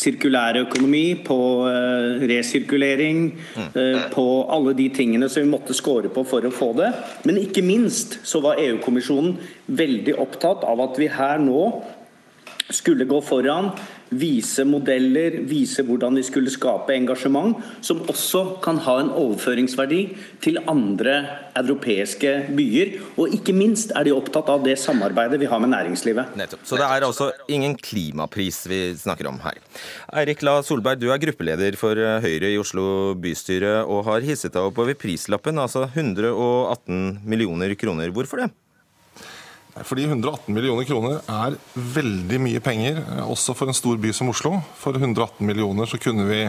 sirkulærøkonomi, på resirkulering, på alle de tingene som vi måtte score på for å få det. Men ikke minst så var EU-kommisjonen veldig opptatt av at vi her nå skulle gå foran, vise modeller, vise hvordan vi skulle skape engasjement, som også kan ha en overføringsverdi til andre europeiske byer. Og ikke minst er de opptatt av det samarbeidet vi har med næringslivet. Nettopp. Så det er altså ingen klimapris vi snakker om her. Eirik La Solberg, du er gruppeleder for Høyre i Oslo bystyre og har hisset deg opp over prislappen, altså 118 millioner kroner. Hvorfor det? Fordi 118 millioner kroner er veldig mye penger, eh, også for en stor by som Oslo. For 118 millioner så kunne vi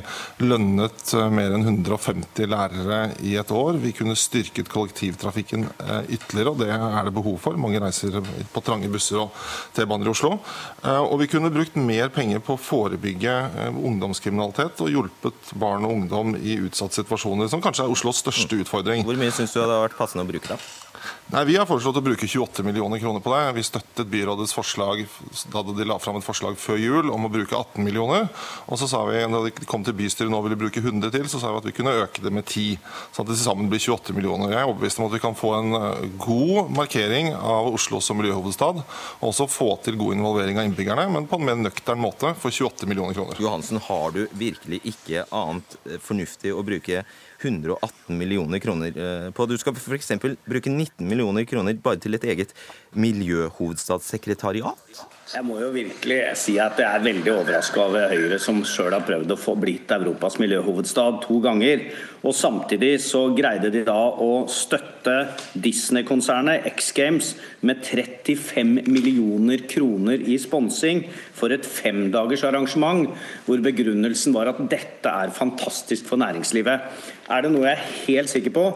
lønnet eh, mer enn 150 lærere i et år. Vi kunne styrket kollektivtrafikken eh, ytterligere, og det er det behov for. Mange reiser på trange busser og T-baner i Oslo. Og vi kunne brukt mer penger på å forebygge ungdomskriminalitet og hjulpet barn og ungdom i utsatte situasjoner, som kanskje er Oslos største utfordring. Hvor mye syns du det hadde vært passende å bruke da? Nei, Vi har foreslått å bruke 28 millioner kroner på det. Vi støttet byrådets forslag da de la fram et forslag før jul om å bruke 18 millioner. Og så sa vi, da de kom til bystyret nå ville bruke 100 til, så sa vi at vi kunne øke det med 10. Sånn at det til sammen blir 28 millioner. Jeg er overbevist om at vi kan få en eh, god markering av Oslo som miljøhovedstad. Og også få til god involvering av innbyggerne, men på en mer nøktern måte for 28 millioner kroner. Johansen, har du virkelig ikke annet eh, fornuftig å bruke 118 millioner kroner eh, på. Du skal f.eks. bruke 19 millioner kroner bare til et eget miljøhovedstadssekretariat. Jeg må jo virkelig si at jeg er veldig overraska over Høyre, som sjøl har prøvd å få blitt Europas miljøhovedstad to ganger. Og samtidig så greide de da å støtte Disney-konsernet X Games med 35 millioner kroner i sponsing for et femdagers arrangement, hvor begrunnelsen var at dette er fantastisk for næringslivet. Er det noe jeg er helt sikker på,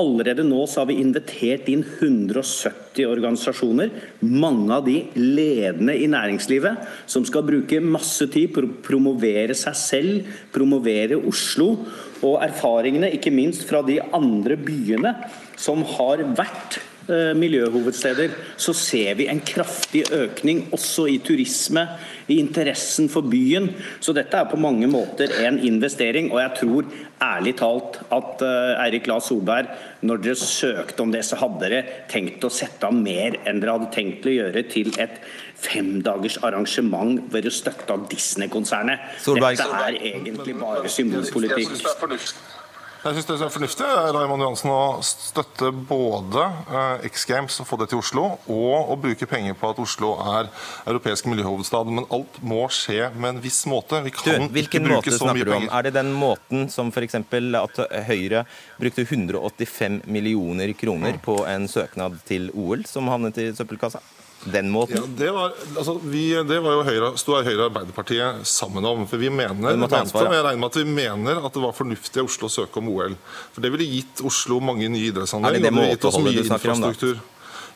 Allerede nå så har vi invitert inn 170 organisasjoner, mange av de ledende i næringslivet, som skal bruke masse tid på å promovere seg selv, promovere Oslo. Og erfaringene, ikke minst fra de andre byene som har vært Eh, miljøhovedsteder, så ser vi en kraftig økning også i turisme, i interessen for byen. Så dette er på mange måter en investering. Og jeg tror ærlig talt at uh, Eirik La Solberg, når dere søkte om det, så hadde dere tenkt å sette av mer enn dere hadde tenkt å gjøre til et femdagers arrangement ved å støtte av Disney-konsernet. Dette er egentlig bare symbolpolitikk. Jeg synes det er fornuftig Raymond Johansen, å støtte både eh, X Games og få det til Oslo, og å bruke penger på at Oslo er europeisk miljøhovedstad. Men alt må skje med en viss måte. Vi kan du, ikke måte bruke så mye penger. Er det den måten som f.eks. at Høyre brukte 185 millioner kroner på en søknad til OL, som havnet i søppelkassa? Den måten? Ja, det var, altså, vi, det var jo Høyre, sto Høyre Arbeiderpartiet sammen om. For vi mener, ansvar, ja. jeg regner med at vi mener at det var fornuftig av Oslo å søke om OL. For det ville gitt Oslo mange nye idrettsanlegg. Er det det måteholdet du snakker om, da?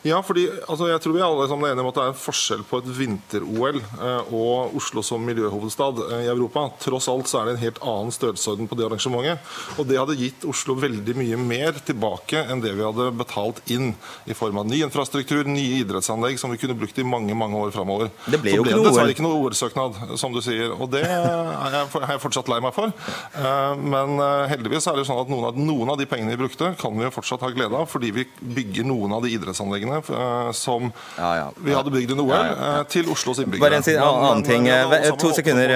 Ja, fordi altså, jeg tror vi alle sammen er enige om at det er en forskjell på et vinter-OL eh, og Oslo som miljøhovedstad eh, i Europa. Tross alt så er det en helt annen størrelsesorden på det arrangementet. Og det hadde gitt Oslo veldig mye mer tilbake enn det vi hadde betalt inn i form av ny infrastruktur, nye idrettsanlegg som vi kunne brukt i mange mange år framover. Det ble Så jo ble ikke det dessverre ikke noe OL-søknad, som du sier. Og det er jeg, for- jeg fortsatt lei meg for. Eh, Men heldigvis er det sånn at noen av, noen av de pengene vi brukte, kan vi jo fortsatt ha glede av, fordi vi bygger noen av de idrettsanleggene eh, som vi hadde bygd under OL, Ja, ja, eh, til Oslos innbyggere. Bare en si- Men- annen ting. eh, To sekunder.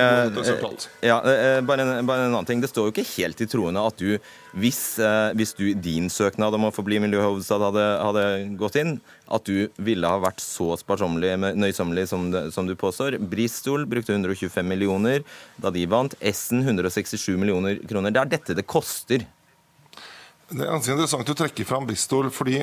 Ja, bare en, annen ting. Det står jo ikke helt i troende at du, hvis, hvis du, din søknad om å få bli miljøhovedstad hadde, hadde gått inn, at du ville ha vært så sparsommelig, nøysommelig som, det, som du påstår. Bristol brukte 125 millioner da de vant. Essen 167 millioner kroner. Det er dette det koster. Det er ganske interessant å trekke fram Bristol, fordi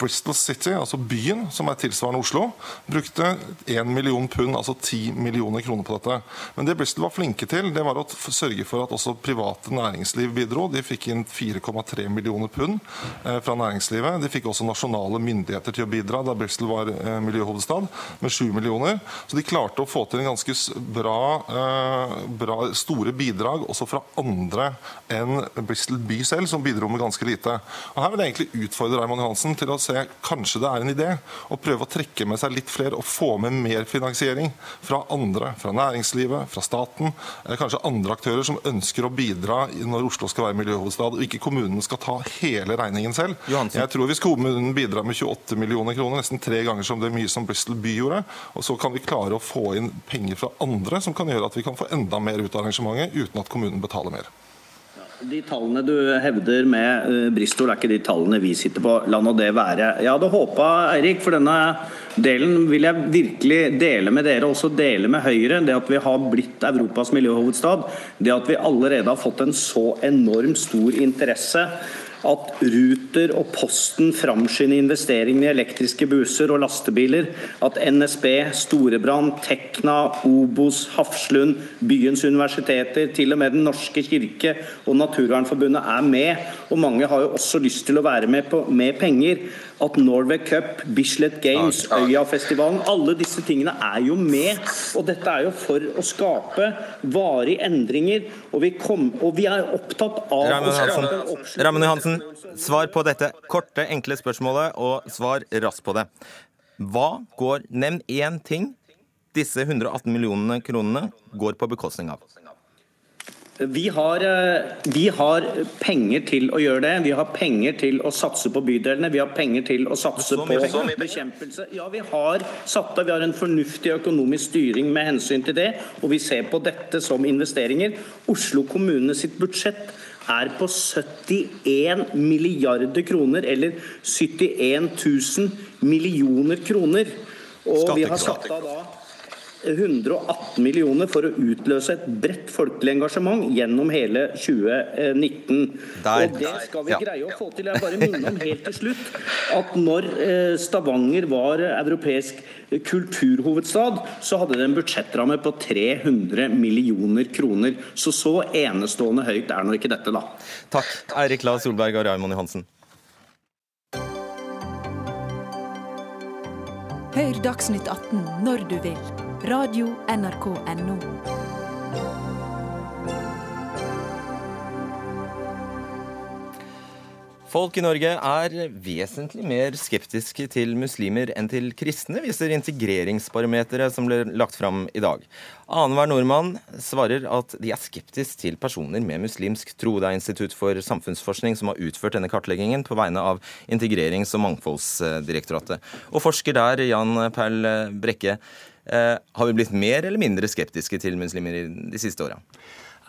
Bristol City, altså byen, som er tilsvarende Oslo, brukte 1 million pund, altså 10 millioner kroner på dette. Men det Bristol var flinke til, det var å sørge for at også private næringsliv bidro. De fikk inn 4,3 millioner pund eh, fra næringslivet. De fikk også nasjonale myndigheter til å bidra da Bristol var eh, miljøhovedstad, med 7 millioner. Så de klarte å få til en ganske bra, eh, bra store bidrag også fra andre enn Bristol by selv, som bidro med ganske lite. Og her vil jeg egentlig utfordre Raymond Johansen til å se kanskje det er en idé å prøve å trekke med seg litt flere og få med mer finansiering fra andre, fra næringslivet, fra staten, eller kanskje andre aktører som ønsker å bidra når Oslo skal være miljøhovedstad, og ikke kommunen skal ta hele regningen selv. Johansen. Jeg tror hvis kommunen bidrar med 28 millioner kroner, nesten tre ganger som det mye som Bristol by gjorde, og så kan vi klare å få inn penger fra andre som kan gjøre at vi kan få enda mer ut av arrangementet uten at kommunen betaler mer. De tallene du hevder med eh, Bristol, er ikke de tallene vi sitter på. La nå det være. Jeg hadde håpa, Eirik, for denne delen vil jeg virkelig dele med dere, også dele med Høyre, det at vi har blitt Europas miljøhovedstad. Det at vi allerede har fått en så enormt stor interesse at Ruter og Posten framskynder investeringene i elektriske busser og lastebiler. At NSB, Storebrand, Tekna, Obos, Hafslund, byens universiteter, til og med Den norske kirke og Naturvernforbundet er med. Og mange har jo også lyst til å være med på, med penger. At Norway Cup, Bislett Games, Øyafestivalen, alle disse tingene er jo med. Og dette er jo for å skape varige endringer. Og vi, kom, og vi er opptatt av Ramon Johansen. Johansen, svar på dette korte, enkle spørsmålet, og svar raskt på det. Hva går Nevn én ting disse 118 millionene kronene går på bekostning av. Vi har, eh, vi har penger til å gjøre det. Vi har penger til å satse på bydelene. Vi har penger til å satse på bekjempelse. Ja, vi har satt av. Vi har en fornuftig økonomisk styring med hensyn til det. Og vi ser på dette som investeringer. Oslo kommune sitt budsjett er på 71 milliarder kroner, eller 71 000 millioner kroner. Og vi har satt av da 118 millioner for å utløse et bredt folkelig engasjement gjennom hele 2019. Der. Og det skal vi Ja. greie å få til. Jeg bare minner om helt til slutt at når eh, Stavanger var europeisk kulturhovedstad, så hadde det en budsjettramme på 300 millioner kroner. Så så enestående høyt er nå ikke dette, da. Takk, Eirik La Solberg og Raymond Johansen. Hør Dagsnytt 18 når du vil. Radio NRK NO. Folk i Norge er vesentlig mer skeptiske til muslimer enn til kristne, viser integreringsbarometeret som ble lagt fram i dag. Annenhver nordmann svarer at de er skeptisk til personer med muslimsk tro. Det er Institutt for samfunnsforskning som har utført denne kartleggingen på vegne av Integrerings- og mangfoldsdirektoratet. Og forsker der, Jan Perl Brekke, har vi blitt mer eller mindre skeptiske til muslimer de siste åra?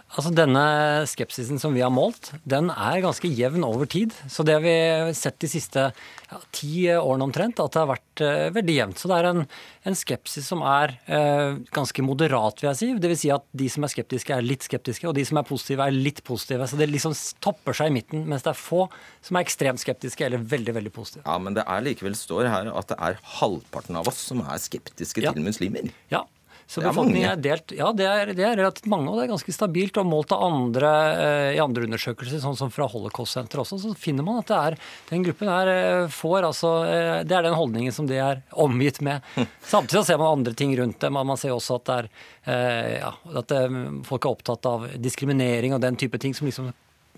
Altså Denne skepsisen som vi har målt, den er ganske jevn over tid. Så det har vi sett de siste ja, ti årene omtrent, at det har vært uh, veldig jevnt. Så det er en, en skepsis som er uh, ganske moderat, vil jeg si. Dvs. Si at de som er skeptiske, er litt skeptiske, og de som er positive, er litt positive. Så det liksom topper seg i midten, mens det er få som er ekstremt skeptiske eller veldig, veldig positive. Ja, Men det er likevel står her at det er halvparten av oss som er skeptiske ja. til muslimer. Ja, så befolkningen er delt. Ja, det er, det er, relativt mange, og det er ganske stabilt. Og målt av andre eh, i andre undersøkelser, sånn som fra Holocaust-senteret også, så finner man at det er den gruppen her eh, får altså eh, Det er den holdningen som de er omgitt med. Samtidig ser man andre ting rundt dem. Man ser også at, det er, ja, at folk er opptatt av diskriminering og den type ting som liksom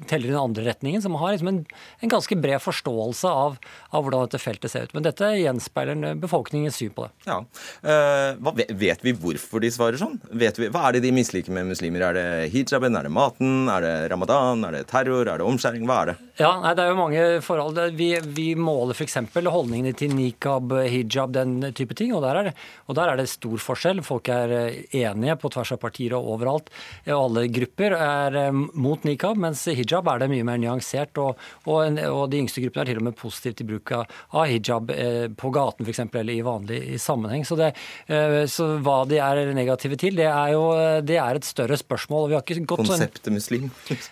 teller i den andre retningen, som har liksom en, en, ganske bred forståelse av, av, hvordan dette feltet ser ut. Men dette gjenspeiler befolkningens syn på det. Ja. Hva, vet vi hvorfor de svarer sånn? Vi, hva er det de misliker med muslimer? Er det hijaben, er det maten, er det ramadan, er det terror, er det omskjæring? Hva er det? Ja, nei, Det er jo mange forhold. Vi, vi måler f.eks. holdningene til nikab, hijab, den type ting. Og der, det, og der, er det, stor forskjell. Folk er eh, enige på tvers av partier og overalt. Og alle grupper er eh, mot nikab, mens hijab er det mye mer nyansert. Og, og, og de yngste gruppene er til og med positive til bruk av, hijab eh, på gaten f.eks. eller i vanlig i sammenheng. Så, det, eh, så, hva de er negative til, det er jo det er et større spørsmål. Konseptet muslim?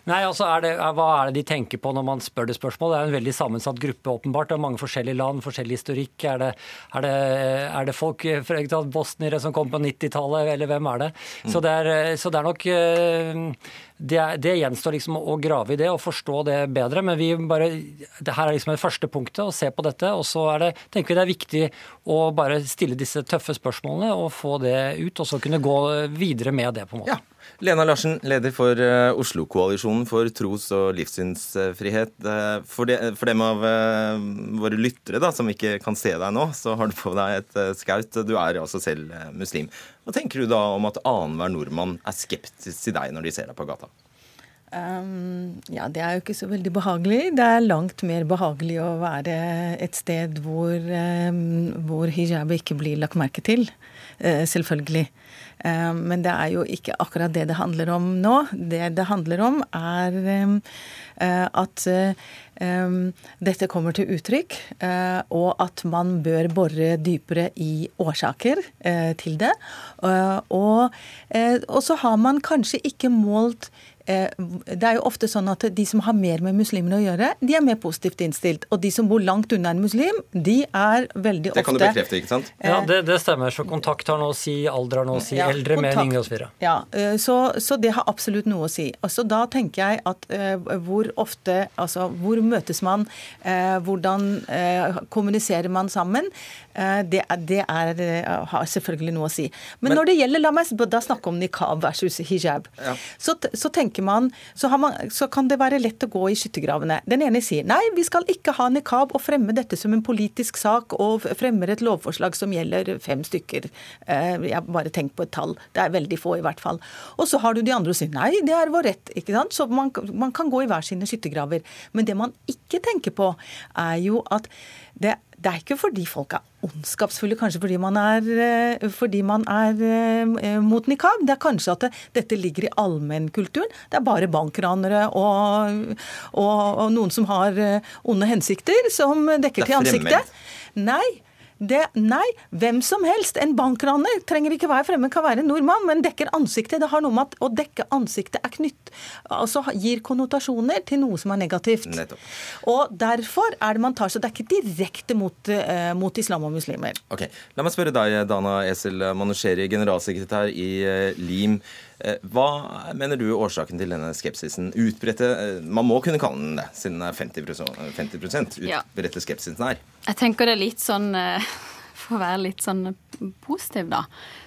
Nei, altså er det, Hva er det de tenker på når man spør det spørsmålet? Det er en veldig sammensatt gruppe, åpenbart. Det er mange forskjellige land, forskjellig historikk. Er det, er det, er det folk, bosniere som kom på 90-tallet, eller hvem er det? Så, det er, så det er nok eh, det, det, gjenstår liksom å grave i det og forstå det bedre. Men vi bare, det her er liksom det første punktet, å se på dette. Og så er det, tenker vi det er viktig å bare stille disse tøffe spørsmålene og få det ut. Og så kunne gå videre med det, på en måte. Ja. Lena Larsen, leder for uh, Oslo-koalisjonen for tros- og livssynsfrihet. Uh, for, de, for, dem av uh, våre lyttere da, som ikke kan se deg nå, så har du på deg et skaut. Du er altså selv muslim. Hva tenker du da om at annenhver nordmann er skeptisk til deg når de ser deg på gata? Um, ja, det er jo ikke så veldig behagelig. Det er langt mer behagelig å være et sted hvor, um, hvor hijab ikke blir lagt merke til. Uh, selvfølgelig. Uh, men det er jo ikke akkurat det det handler om nå. Det det handler om, er uh, at dette kommer til uttrykk, og at man bør bore dypere i årsaker til det. og, så har man kanskje ikke målt Eh, det er jo ofte sånn at de som har mer med muslimer å gjøre, de er mer positivt innstilt. Og de som bor langt unna en muslim, de er veldig ofte Det kan du bekrefte, ikke sant? Ja, det, det, stemmer. Så kontakt har noe å si, alder har noe å si, ja, eldre, mer enn yngre osv. Ja, eh, så, så, det har absolutt noe å si. Altså, da tenker jeg at uh, hvor ofte Altså hvor møtes man? Uh, hvordan uh, kommuniserer man sammen? Det, det er, har selvfølgelig noe å si. Men, Men, når det gjelder, la meg da snakke om nikab versus hijab, ja. så, så tenker tenker man så, man så, kan det være lett å gå i skyttergravene. Den ene sier nei, vi skal ikke ha nikab og fremme dette som en politisk sak og fremmer et lovforslag som gjelder fem stykker. Eh, jeg bare tenk på et tall. Det er veldig få, i hvert fall. Og så har du de andre og sier nei, det er vår rett. ikke sant? Så man, man kan gå i hver sine skyttergraver. Men det man ikke tenker på, er jo at det, det er ikke fordi folk er ondskapsfulle, kanskje fordi man er, eh, fordi man er eh, mot nikab. Det er kanskje at det, dette ligger i allmennkulturen. Det er bare bankranere og, og, og, noen som har eh, onde hensikter, som dekker til ansiktet. Nei, det, nei, hvem som helst. En bankraner trenger ikke være fremmed, kan være en nordmann, men dekker ansiktet. Det har noe med at å dekke ansiktet er knytt Altså gir konnotasjoner til noe som er negativt. Nettopp. Og derfor er det man tar Så det er ikke direkte mot, eh, mot islam og muslimer. Ok, La meg spørre deg, Dana Esel Manusheri, generalsekretær i eh, LIM. Eh, hva mener du er årsaken til denne skepsisen? Utbredte Man må kunne kalle den det, siden det er 50, 50 utbredte skepsisen her. Jeg tenker det er litt sånn For å være litt sånn positiv, da.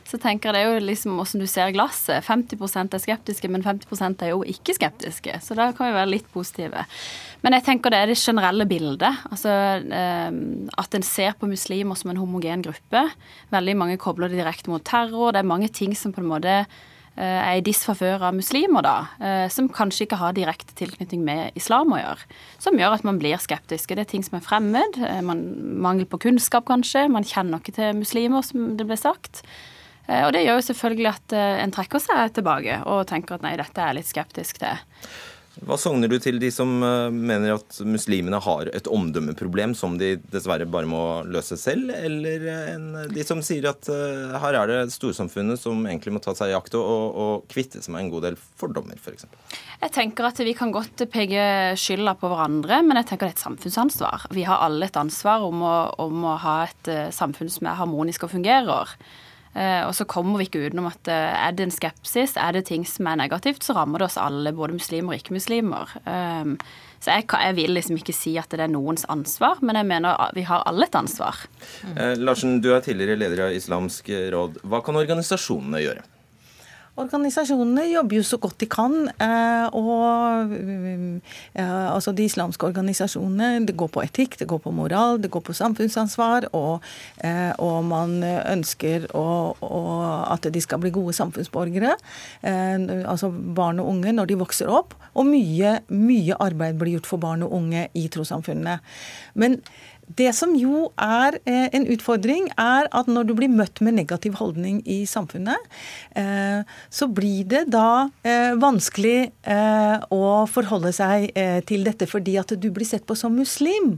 Så tenker jeg det er jo liksom åssen du ser glasset. 50% er skeptiske, men 50% er jo ikke skeptiske. Så da kan vi være litt positive. Men jeg tenker det er det generelle bildet. Altså at en ser på muslimer som en homogen gruppe. Veldig mange kobler det direkte mot terror. Det er mange ting som på en måte Eh, er i disfavør av muslimer, da, eh, som kanskje ikke har direkte tilknytning med islam å gjøre. Som gjør at man blir skeptisk. Det er ting som er fremmed. Eh, man, mangel på kunnskap, kanskje. Man kjenner ikke til muslimer, som det ble sagt. Eh, og det gjør jo selvfølgelig at eh, en trekker seg tilbake og tenker at nei, dette er jeg litt skeptisk til. Hva sogner du til de som eh, mener at muslimene har et omdømmeproblem som de dessverre bare må løse selv, eller de som sier at her er det storsamfunnet som egentlig må ta seg i akt og, og kvitte seg med en god del fordommer, f.eks.? For jeg tenker at Vi kan godt peke skylda på hverandre, men jeg tenker det er et samfunnsansvar. Vi har alle et ansvar om å, om å ha et samfunn som er harmonisk og fungerer. Eh, og så kommer vi ikke utenom at eh, er det en skepsis, er det ting som er negativt, så rammer det oss alle, både muslimer og ikke-muslimer. Ehm, så jeg, jeg, vil liksom ikke si at det er noens ansvar, men jeg mener vi har alle et ansvar. Eh, Larsen, du er tidligere leder av Islamsk råd. Hva kan organisasjonene gjøre? Organisasjonene jobber jo så godt de kan. Eh, og altså De islamske organisasjonene det går på etikk, det går på moral, det går på samfunnsansvar. Og, eh, og man ønsker å, å, at de skal bli gode samfunnsborgere. Eh, altså barn og unge når de vokser opp. Og mye, mye arbeid blir gjort for barn og unge i trossamfunnene. Men det som jo er eh, en utfordring, er at når du blir møtt med negativ holdning i samfunnet, eh, så blir det da eh, vanskelig å forholde seg til dette fordi at du blir sett på som muslim.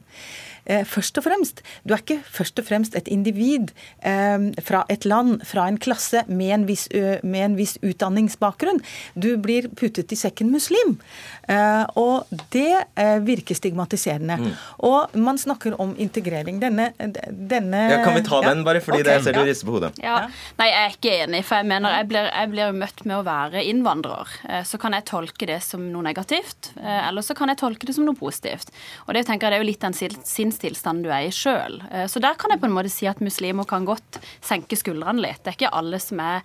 Eh, først og fremst. Du er ikke først og fremst et individ eh, fra et land, fra en klasse, med en viss, med en viss utdanningsbakgrunn. Du blir puttet i sekken muslim. Eh, og det virker stigmatiserende. Mm. Og man snakker om integrering. Denne, denne ja, Kan vi ta ja. den, bare fordi okay. det ser du rister på hodet? Ja. Nei, jeg er ikke enig. For jeg mener jeg blir, jeg blir møtt med å være innvandrer. Så kan jeg tolke det som noe negativt, eller så kan jeg tolke det som noe positivt. Og det tenker jeg det er jo litt den sin sinnstilstand du er i sjøl. Eh, så der kan jeg på en måte si at muslimer kan godt senke skuldrene litt. Det er ikke alle som er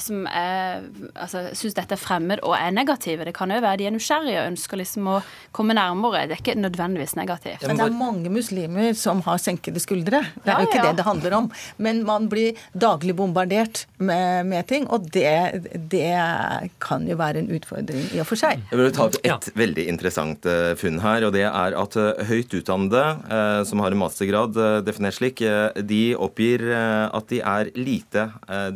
som er, altså, syns dette er fremmed og er negative. Det kan jo være de er nysgjerrige og ønsker liksom å komme nærmere. Det er ikke nødvendigvis negativt. Men det er mange muslimer som har senkede skuldre. Det er jo ikke ja. det det handler om. Men man blir daglig bombardert med, med ting, og det, det, kan jo være en utfordring i og for seg. Jeg vil ta opp et ja. veldig interessant uh, funn her, og det er at uh, høyt utdannede som har en mastergrad definert slik, de oppgir at de er lite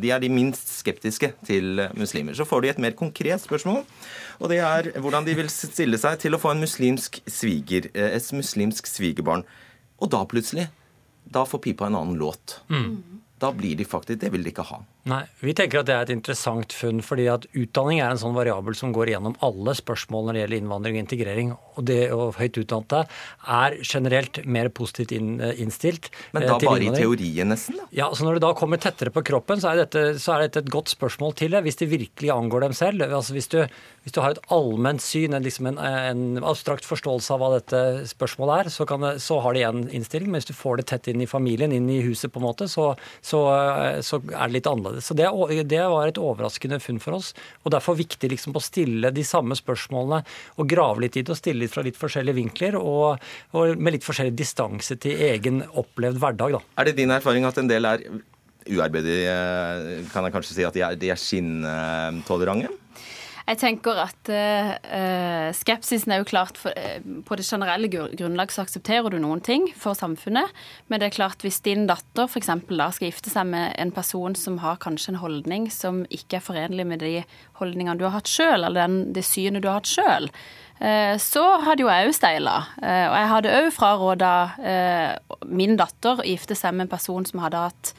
De er de minst skeptiske skeptiske til muslimer. Så får de et mer konkret spørsmål, og det er hvordan de vil stille seg til å få en muslimsk sviger, eh, et muslimsk svigerbarn. Og da plutselig, da får pipa en annen låt. Mm. Da blir de faktisk Det vil de ikke ha. Nei, Vi tenker at det er et interessant funn, fordi at utdanning er en sånn variabel som går gjennom alle spørsmål når det gjelder innvandring og integrering. Og det å høyt utdannede er generelt mer positivt innstilt. Men da bare i teorien, nesten? da? Ja, så Når det da kommer tettere på kroppen, så er, dette, så er dette et godt spørsmål til det, hvis det virkelig angår dem selv. Altså Hvis du, hvis du har et allment syn, en, liksom en, en, abstrakt forståelse av hva dette spørsmålet er, så, det, så har de én innstilling. Men hvis du får det tett inn i familien, inn i huset, på en måte, så, så, så er det litt annerledes. Så det, det, var et overraskende funn for oss. Og derfor viktig liksom å stille de samme spørsmålene og grave litt i det og stille litt fra litt forskjellige vinkler og, og med litt forskjellig distanse til egen opplevd hverdag. Da. Er det din erfaring at en del er uarbeidige, kan jeg kanskje si at de er, de er skinntolerante? Jeg tenker at uh, skepsisen er jo klart for, uh, På det generelle grunnlag så aksepterer du noen ting for samfunnet. Men det er klart hvis din datter f.eks. da skal gifte seg med en person som har kanskje en holdning som ikke er forenlig med de holdningene du har hatt sjøl, eller den, det synet du har hatt sjøl, så hadde jo jeg òg steila. Og jeg hadde òg fraråda min datter å gifte seg med en person som hadde hatt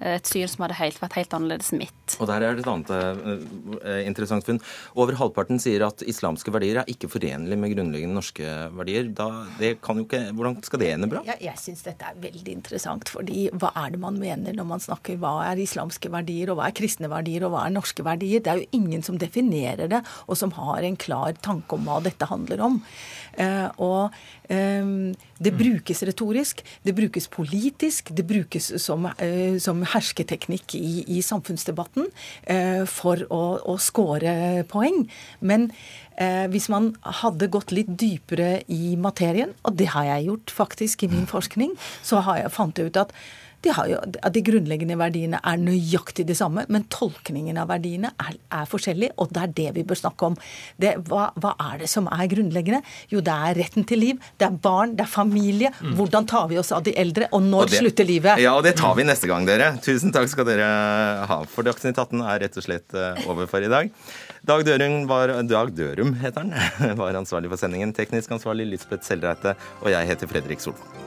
et syn som hadde helt, vært helt annerledes enn mitt. Og Der er det et annet uh, interessant funn. Over halvparten sier at islamske verdier er ikke forenlig med grunnleggende norske verdier. Da, det kan jo ikke, hvordan skal det ende bra? Ja, jeg syns dette er veldig interessant. fordi hva er det man mener når man snakker hva er islamske verdier, og hva er kristne verdier, og hva er norske verdier? Det er jo ingen som definerer det, og som har en klar tanke om hva dette handler om. Uh, og um, det brukes retorisk, det brukes politisk, det brukes som, uh, som hersketeknikk i, i samfunnsdebatten eh, for å, å score poeng. Men eh, hvis man hadde gått litt dypere i materien, og det har jeg gjort faktisk i min forskning, så har jeg fant jeg ut at de, jo, de grunnleggende verdiene er nøyaktig de samme, men tolkningen av verdiene er, er forskjellig, og det er det vi bør snakke om. Det, hva, hva, er det som er grunnleggende? Jo, det er retten til liv, det er barn, det er familie. Mm. Hvordan tar vi oss av de eldre, og når og det, slutter livet? Ja, og det tar vi neste gang, dere. Tusen takk skal dere ha. For Dagsnytt 18 er rett og slett eh, over for i dag. Dag Dørum, var, Dag Dørum heter han, var ansvarlig for sendingen. Teknisk ansvarlig Lisbeth Selreite, og jeg heter Fredrik Solvang.